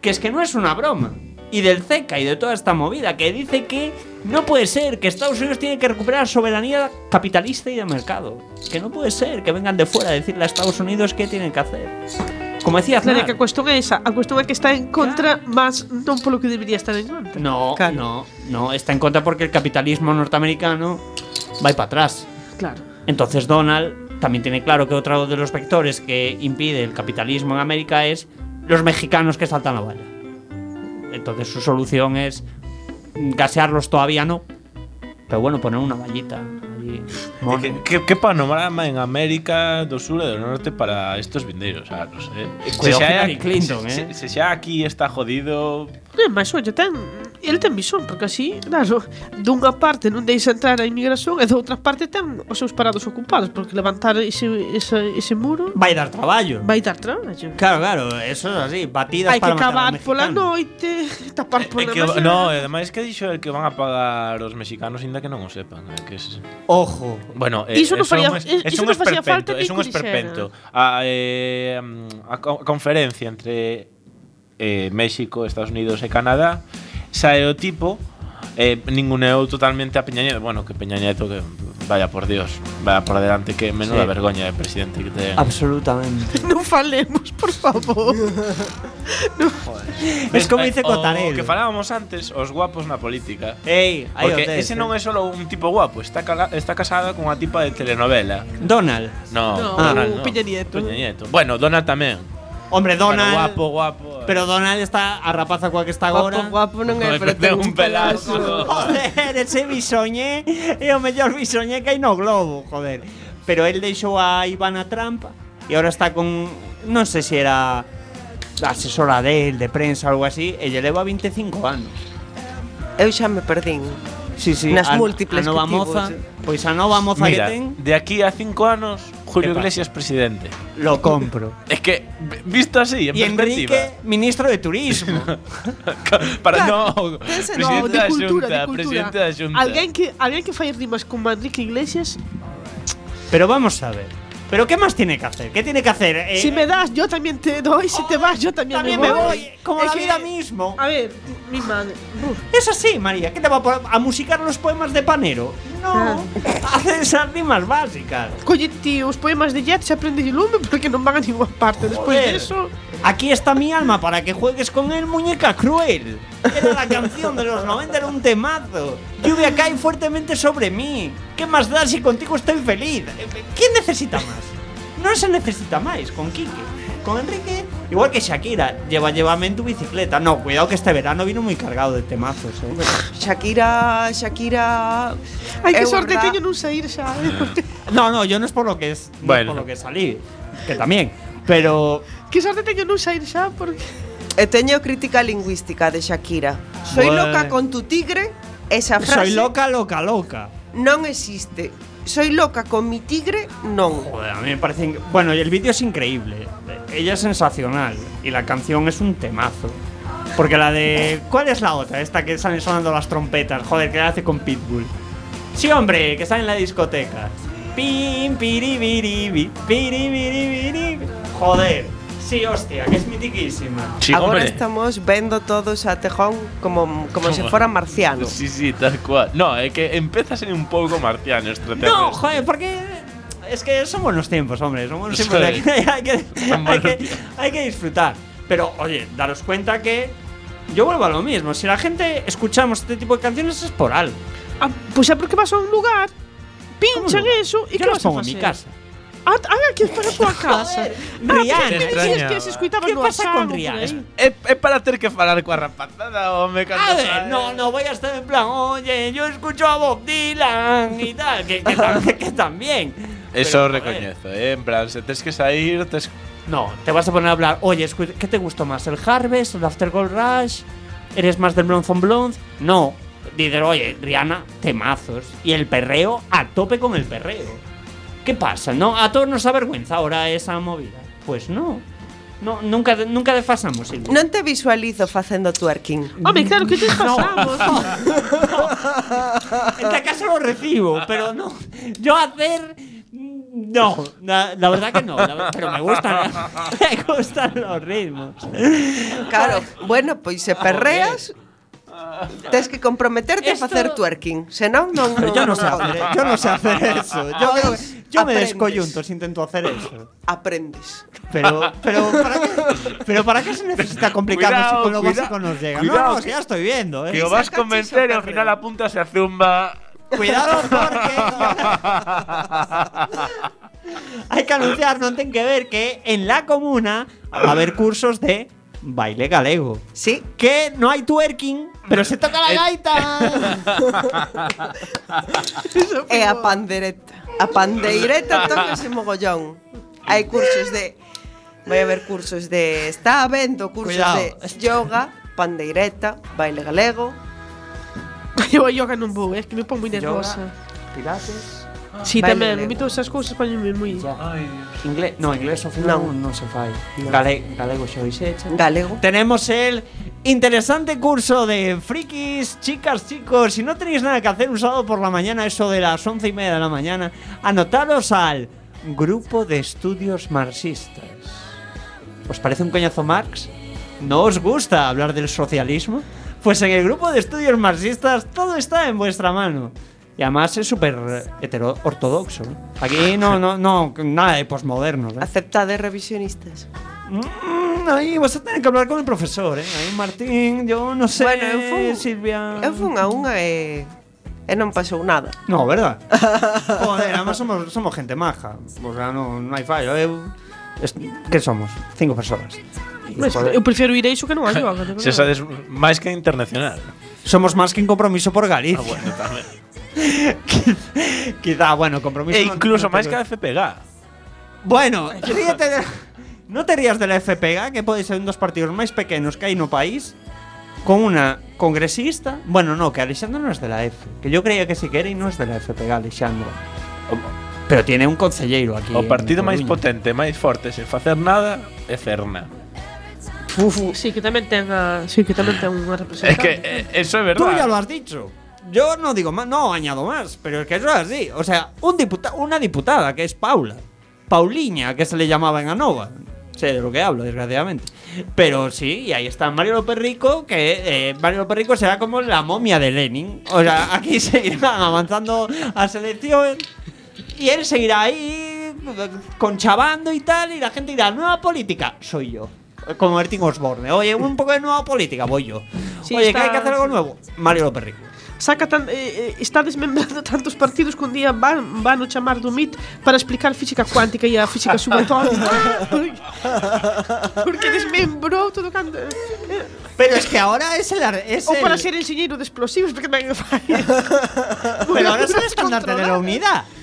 Que es que no es una broma. Y del CECA y de toda esta movida que dice que no puede ser, que Estados Unidos tiene que recuperar soberanía capitalista y de mercado. Que no puede ser que vengan de fuera a decirle a Estados Unidos qué tienen que hacer. Como decía Claro, Aznar. que a cuestión é esa. A cuestión é que está en contra, mas non polo que debería estar en contra. No, no, no, está en contra porque el capitalismo norteamericano va para atrás. Claro. Entonces Donald también tiene claro que otro de los vectores que impide el capitalismo en América es los mexicanos que saltan la valla. Entonces su solución es gasearlos todavía no, pero bueno, poner una vallita allí. Que, que, que panorama en América do Sur e do Norte para estos vindeiros ah, anos, eh? Se xa, Hillary Clinton, se, eh? se, se xa aquí está jodido... Eh, mas, oye, ten ele ten visón, porque así, claro, dunha parte non deixa entrar a inmigración e doutra parte ten os seus parados ocupados, porque levantar ese, ese, ese muro... Vai dar traballo. Vai dar traballo. Claro, claro, eso é así, batidas Hai para que cavar pola noite, [laughs] tapar eh, pola eh, que, mañana. No, e ademais que dixo el que van a pagar os mexicanos ainda que non o sepan. Eh, que es... Ojo. Bueno, eh, iso non faría, es, eh, es iso un non faría falta que É un esperpento. A, eh, a conferencia entre eh, México, Estados Unidos e Canadá xa é o tipo eh, ninguneou totalmente a Peñañedo bueno, que Peñañedo que vaya por Dios vaya por delante que menuda sí. vergoña de presidente que ten absolutamente [laughs] non falemos, por favor [laughs] no. Joder. es como eh, dice Cotarel o que falábamos antes, os guapos na política Ei, porque ese non é só un tipo guapo está, cala, está casada con unha tipa de telenovela Donald no, no, ah. Donald no. Peña Nieto. Peña Nieto bueno, Donald tamén Hombre, Donald. Pero guapo, guapo. Eh. Pero Donald está a rapaza coa que está guapo, agora. Guapo, guapo non é, pero ten un pelazo. joder, ese bisoñé é o mellor bisoñé que hai no globo, joder. Pero el deixou a Ivana Trump e agora está con non sei se era asesora del, de prensa ou algo así, e lle leva 25 anos. Eu xa me perdín. Sí, sí, nas a, múltiples a nova moza. Sí. Pois a nova moza Mira, que ten, de aquí a cinco anos, Julio. Iglesias presidente. lo compro. [laughs] Es que, visto así, en y perspectiva. Enrique, ministro de turismo. [laughs] Para Claro, no, presidente No, de da cultura, Xunta, de cultura. presidente da Xunta. Alguén que alguén que fai rimas con Enrique Iglesias, Pero vamos a ver. Pero ¿qué más tiene que hacer? ¿Qué tiene que hacer? Eh, Si me das, yo también te doy. Si te vas, yo también, también me voy. voy, como Es la que- vida mismo. A ver, mi madre. Uf. Es así, María. ¿Qué te va a, a musicar los poemas de Panero? No. [laughs] Hace esas rimas básicas. Colle, tío, os poemas de Jet se aprende de lume porque non van a ninguna parte. Despois Joder. de eso, Aquí está mi alma para que juegues con él, muñeca cruel. Era la canción de los 90, era un temazo. Lluvia cae fuertemente sobre mí. ¿Qué más da si contigo estoy feliz? ¿Quién necesita más? No se necesita más con Quique. Con Enrique, igual que Shakira, lleva, llévame en tu bicicleta. No, cuidado que este verano vino muy cargado de temazos, eh. Shakira, Shakira. hai que é sorte teño non sair xa. No, no, yo no es por lo que es, no es Bueno. por lo que salí, que también. Pero que sorte teño non sair xa porque E teño crítica lingüística de Shakira. Soy Bueno. loca con tu tigre. Esa soy frase loca, loca, loca. non existe. Soy loca con mi tigre, non. Joder, a mí me parece. inc- Bueno, y el vídeo es increíble. Ella es sensacional. Y la canción es un temazo. Porque la de. ¿Cuál es la otra? Esta que salen sonando las trompetas. Joder, que la hace con Pitbull. Sí, hombre, que está en la discoteca. Pim, piribiribi, piribiribiri. Joder. Sí, hostia, que es mitiquísima. Sí, hombre. estamos vendo todos a Tejón como, como se fora marciano. Sí, sí, tal cual. No, é que empeza a ser un pouco marciano este. No, joder, porque. Es que son buenos tiempos, hombre. Son buenos tiempos. De aquí [laughs] hay, que, hay, que, hay que disfrutar. Pero, oye, daros cuenta que. Yo vuelvo a lo mismo. Si la gente escuchamos este tipo de canciones es por algo. ah, pois é porque vas a un lugar, pinchan eso e que vas a pongo en mi facer? casa. Ah, ah, que para a tua casa. Rihanna. Ah, que me dicías que se escuitaba ¿Qué no pasa con aí. É, é para ter que falar coa rapazada ou me A ver, no, no voy a estar en plan, oye, yo escucho a Bob Dylan y tal, que, que, tam- [laughs] que también. Eso Pero, recoñezo, eh? En plan, se tes que sair, tes No, te vas a poner a hablar, oye, ¿qué te gustó más? ¿El Harvest? ¿El After Gold Rush? ¿Eres más del Bronze on Blonde? No. Dices, oye, Rihanna, temazos. Y el perreo, a tope con el perreo. ¿Qué pasa? ¿No? ¿A todos nos avergüenza ahora esa movida? Pues no. No, nunca, nunca desfasamos, Silvia. Non te visualizo facendo twerking. Home, claro que te pasamos. [laughs] En la casa lo recibo, pero no. Yo hacer. No, la, la verdad que no. la- pero me gustan, [laughs] me gustan los ritmos. Claro, bueno, pois se perreas, tes que comprometerte Esto- a facer twerking, senón non yo no sé hacer, yo no sé hacer eso. Yo, creo que- yo me Aprendes. descoyunto si intento hacer eso. aprendes. Pero, pero, ¿para qué, pero ¿para qué se necesita complicarnos si Cuidado, con lo cuidado, básico nos llega? cuidado, no, no, que- ya estoy viendo, ¿eh? que o vas convencer chiso ao final apuntas a zumba. Cuidado porque [laughs] [laughs] hay que anunciar, no ten que ver que en la comuna va a haber cursos de baile galego. Sí, Que no hay twerking, Pero se toca la gaita. [laughs] é a pandereta. A pandeireta [laughs] tócase mogollón. Hai cursos de vai haber cursos de está habendo cursos Cuidado. de yoga, pandeireta, baile galego. [laughs] Eu a yoga non vou, eh, é que me pon moi nervosa. Yoga, pilates. Si, baile tamén, mito todas esas cousas poñenme moi. Inglés, no, inglés ao final non, non se fai. Gale, galego xa hoxe Galego. Tenemos el interesante curso de frikis, chicas, chicos. Si no tenéis nada que hacer un sábado por la mañana, eso de las once y media de la mañana, anotaros al Grupo de Estudios Marxistas. ¿Os parece un coñazo Marx? ¿No os gusta hablar del socialismo? Pues en el Grupo de Estudios Marxistas todo está en vuestra mano. Y además es súper ortodoxo. Aquí no, no, no, nada de posmodernos. ¿eh? Aceptade revisionistas. Mm, aí você ten que hablar con o profesor, eh? Aí Martín, yo no sé, bueno, eu fun, Silvia... Eu fun a unha e... E non pasou nada. No, verdad? [laughs] Joder, además somos, somos gente maja. O sea, non, no hai fallo. Eu... Es, que somos? Cinco persoas. Mas, eu prefiro ir a iso que non a yoga. Se sabes máis que internacional. Somos máis que en compromiso por Galicia. Ah, bueno, tamén. [laughs] Quizá, bueno, compromiso... E incluso no, máis que a FPG. Bueno, ríete de... No te rías de la FPG, que pode ser un dos partidos máis pequenos que hai no país, con una congresista. Bueno, no, que Alexandra no es de la F. Que yo creía que sí que era y no es de la FPG, Alexandra. Pero tiene un concelleiro aquí. O en partido máis Coruña. potente, máis forte, sen facer nada, é Cerna. Sí, que tamén ten a, sí, que tamén ten unha É representante. que eh, eso é Tú ya lo has dicho. Yo no digo más, no añado más, pero es que eso es así. O sea, un diputa una diputada que es Paula. Pauliña, que se le llamaba en Anova. Sé de lo que hablo, desgraciadamente. Pero sí, y ahí está Mario López Rico, que eh, Mario López Rico será como la momia de Lenin. O sea, [laughs] aquí seguirán avanzando a selección y él seguirá ahí conchavando y tal, y la gente dirá, nueva política, soy yo. Como Martín Osborne. Oye, un poco de nueva política, voy yo. Sí, Oye, está- que hay que hacer algo nuevo. Mario López Rico. saca tan, eh, eh está desmembrando [laughs] tantos partidos que un día van, van a chamar do MIT para explicar física cuántica e a física subatómica [laughs] porque desmembrou todo canto. Pero es que ahora es el... Es o para el... ser ingeniero de explosivos porque tamén fai. [laughs] Pero ahora es el estandarte de la unidade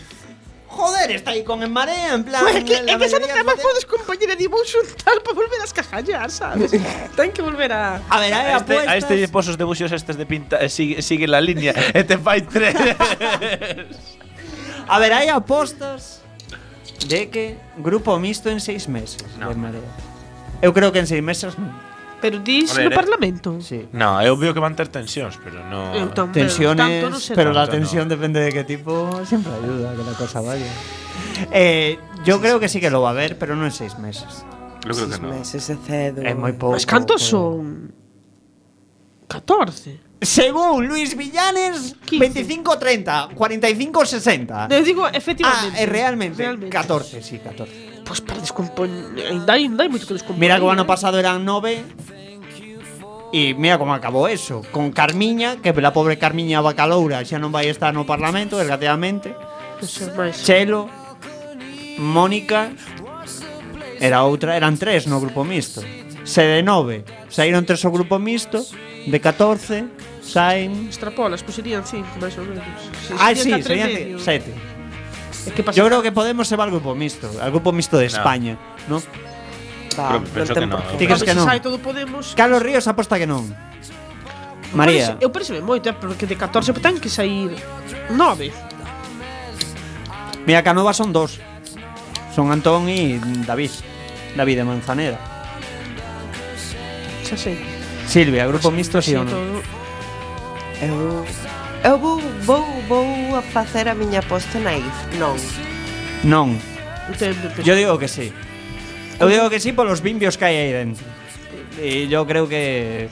Joder, está aí con en marea, en plan... Pues que, é que xa non trabajo podes compañeros de dibuixo un tal para volver a escajallar, sabes? [laughs] Ten que volver a... A ver, hai este, apuestas... A este lle posos debuxos estes de pinta... Eh, sigue, sigue la línea e te fai tres. [laughs] a ver, hai apostas de que grupo mixto en seis meses no. de marea. Eu creo que en seis meses non. Pero dis ver, no eh. Parlamento. Sí. no, eu veo que van ter tensións, pero no tamén, Tensiones, tanto non sei pero la tensión depende de qué tipo, siempre ayuda a que la cosa vaya. Eh, yo creo que sí que lo va a haber, pero no en seis meses. Eu creo que Seis no. meses de cedo. Es muy poco. Mas cantos son? 14. Según Luis Villanes, 15. 25-30, 45-60. Eu digo, Ah, efectivamente. eh, realmente, Realmente. 14, sí, 14. Pois para hai, ainda hai moito que descompoñer. Mira que o ano eh. pasado eran 9 E mira como acabou eso Con Carmiña, que la pobre Carmiña Bacaloura Xa non vai estar no Parlamento, desgraciadamente Chelo Mónica Era outra, eran tres no grupo mixto Se de nove Saíron tres o grupo mixto De 14 Saen Extrapolas, pois serían cinco máis ou menos se, Ah, sí, serían sete É que pasa? Yo creo que Podemos se va al grupo mixto Al grupo mixto de no. España ¿no? Va, Pero penso que no. por qué. Ti crees Cando que se non? sai todo Podemos. Carlos Ríos aposta que non María Eu parece moito, eh, porque de 14 ten que sair 9. Mira, Canova son dos. Son Antón y David. David de Manzanera. Xa sei. Silvia, grupo mixto sí Así ou non? todo. Eu, eu vou, vou, vou a facer a miña aposta naif. Non. Non. Entendo, pues, Yo digo que sí. Eu digo que sí polos bimbios que hai aí dentro. E yo creo que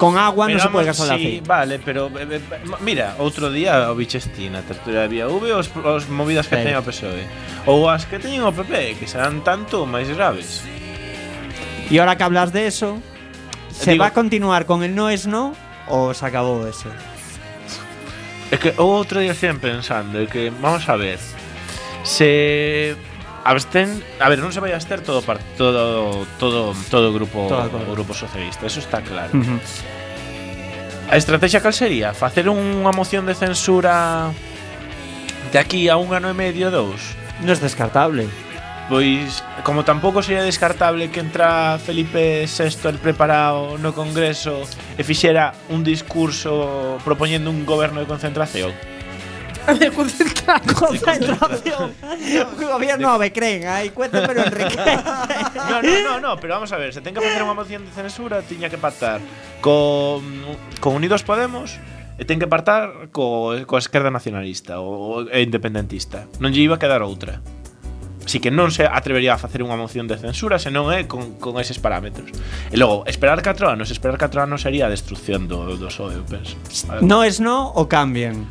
con agua non se pode gastar sí, vale, pero eh, eh, mira, outro día o bichesti na tertulia de V os, os movidas que pero. o PSOE ou as que teñen o PP, que serán tanto máis graves. E ahora que hablas de eso, se Digo, va a continuar con el no es no ou se acabou eso? É que outro día sempre pensando que vamos a ver se abstén, a ver, non se vai abster todo todo todo todo o grupo todo, todo. o grupo socialista, eso está claro. Uh -huh. A estrategia cal sería? Facer unha moción de censura de aquí a un ano e medio, dous. Non é descartable. Pois, como tampouco sería descartable que entra Felipe VI el preparado no Congreso e fixera un discurso propoñendo un goberno de concentración. A ver, concentración. concentración. gobierno ave, creen. Ai, cuéntame pero Enrique. no, no, no, no, pero vamos a ver. Se ten que facer unha moción de censura, tiña que pactar con, con Unidos Podemos e ten que pactar co, coa esquerda nacionalista ou independentista. Non lle iba a quedar outra. Así que non se atrevería a facer unha moción de censura se non é con, con eses parámetros. E logo, esperar 4 anos, esperar 4 anos sería a destrucción do, do PSOE, eu penso. No es no o cambien.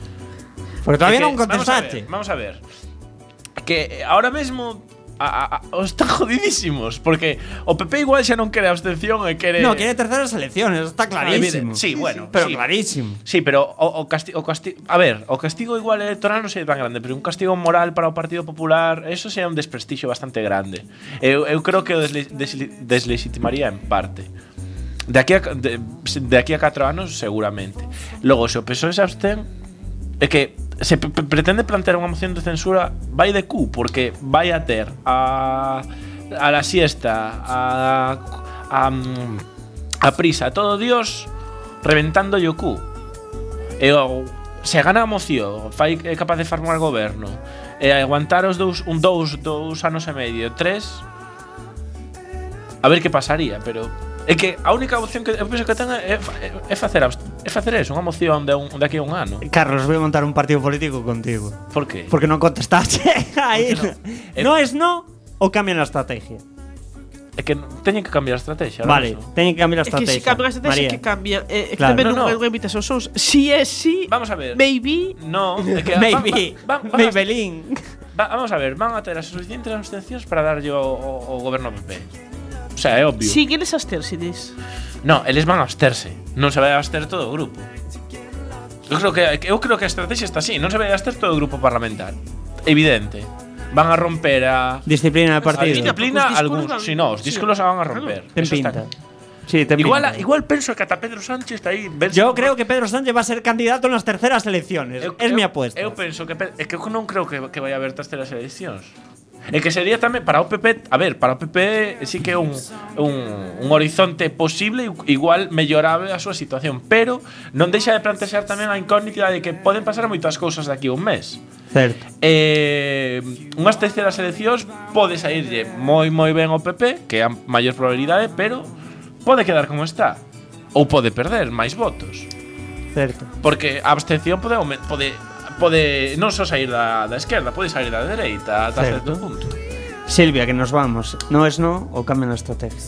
Porque todavía que, non contestaste. Vamos a ver. Vamos a ver. Que ahora mesmo a, a, os están [laughs] jodidísimos porque o PP igual xa non quere abstención e quere No, quere terceras elecciones, está ah, clarísimo. Ah, sí, bueno, pero sí. clarísimo. Sí, pero o, o, casti o casti a ver, o castigo igual electoral non sei tan grande, pero un castigo moral para o Partido Popular, eso sería un desprestixio bastante grande. Eu, eu creo que o desle desle deslegitimaría en parte. De aquí a de, de aquí a 4 anos seguramente. Logo se o PSOE se abstén é que se pre pretende plantear unha moción de censura vai de cu, porque vai a ter a, a la siesta, a, a, mm, a prisa, todo Dios reventando o cu. E se gana a moción, fai é capaz de formar goberno, e aguantar os dous, un dous, dous anos e medio, tres, a ver que pasaría, pero é que a única opción que eu penso que ten é, é, é facer é facer eso, unha moción de, un, de aquí a un ano. Carlos, vou montar un partido político contigo. Por qué? Porque non contestaste [laughs] aí. Non no eh, es no ou cambian a estrategia. É que teñen que cambiar a estrategia. Vale, no? teñen que cambiar a estrategia. É que se cambia a estrategia, María. que cambia. É, eh, claro. que tamén non, invitas aos sons. Si é si, vamos a ver. Maybe. No, é que [laughs] maybe. Va, va, va, Maybelline. Va, vamos a ver, van a ter as suficientes abstencións para darlle ao, o, o goberno PP. O sea, é obvio. Si, sí, queres. No, eles van a absterse. Non se vai a abster todo o grupo. Eu creo que eu creo que a estrategia está así, non se vai a abster todo o grupo parlamentar. Evidente. Van a romper a Disciplina de a partido. disciplina algúns, si no, os sí. discursos van a romper. Ten Eso está pinta. Sí, ten Igual, pinta. igual penso que ata Pedro Sánchez está aí Yo creo que Pedro Sánchez va a ser candidato en las terceras elecciones. Eu- es eu- mi apuesta. Eu penso que é que eu non creo que, que vai haber terceiras eleccións. E que sería tamén para o PP, a ver, para o PP sí que é un, un, un horizonte posible igual mellorable a súa situación, pero non deixa de plantexar tamén a incógnita de que poden pasar moitas cousas daqui a un mes. Certo. Eh, unhas terceiras eleccións pode saírlle moi moi ben ao PP, que é a maior probabilidade, pero pode quedar como está ou pode perder máis votos. Certo. Porque a abstención pode pode pode non só sair da, da esquerda, pode sair da dereita ata certo. certo punto. Silvia, que nos vamos. No es no o cambio na estrategia.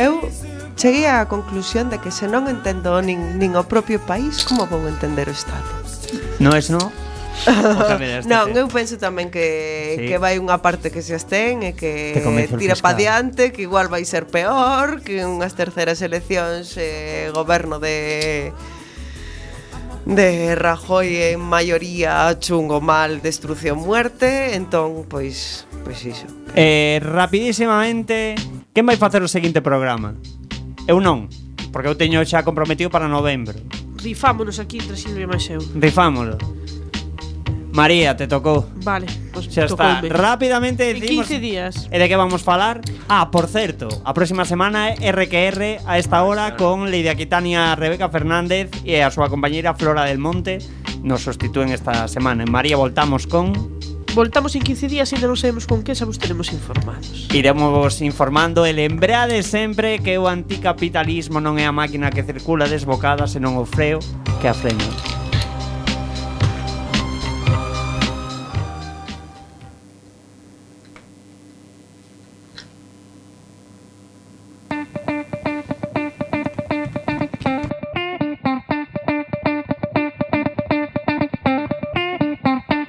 Eu cheguei á conclusión de que se non entendo nin, nin o propio país, como vou entender o Estado? No es no [laughs] non, eu penso tamén que, sí. que vai unha parte que se abstén e que tira pa diante, que igual vai ser peor, que unhas terceras eleccións eh, goberno de de Rajoy en maioría chungo mal, destrucción, muerte, entón pois pois iso. Eh, rapidísimamente, quen vai facer o seguinte programa? Eu non, porque eu teño xa comprometido para novembro. Rifámonos aquí entre Silvia e máis eu. María, te tocou. Vale, pues xa está. Tocoume. Rápidamente decimos 15 días. E de que vamos falar? Ah, por certo, a próxima semana é RQR a esta hora con Lidia Quitania Rebeca Fernández e a súa compañeira Flora del Monte nos sostitúen esta semana. En María voltamos con Voltamos en 15 días e ainda non sabemos con que, xa vos teremos informados. Iremos informando e lembrade sempre que o anticapitalismo non é a máquina que circula desbocada, senón o freo que a frena.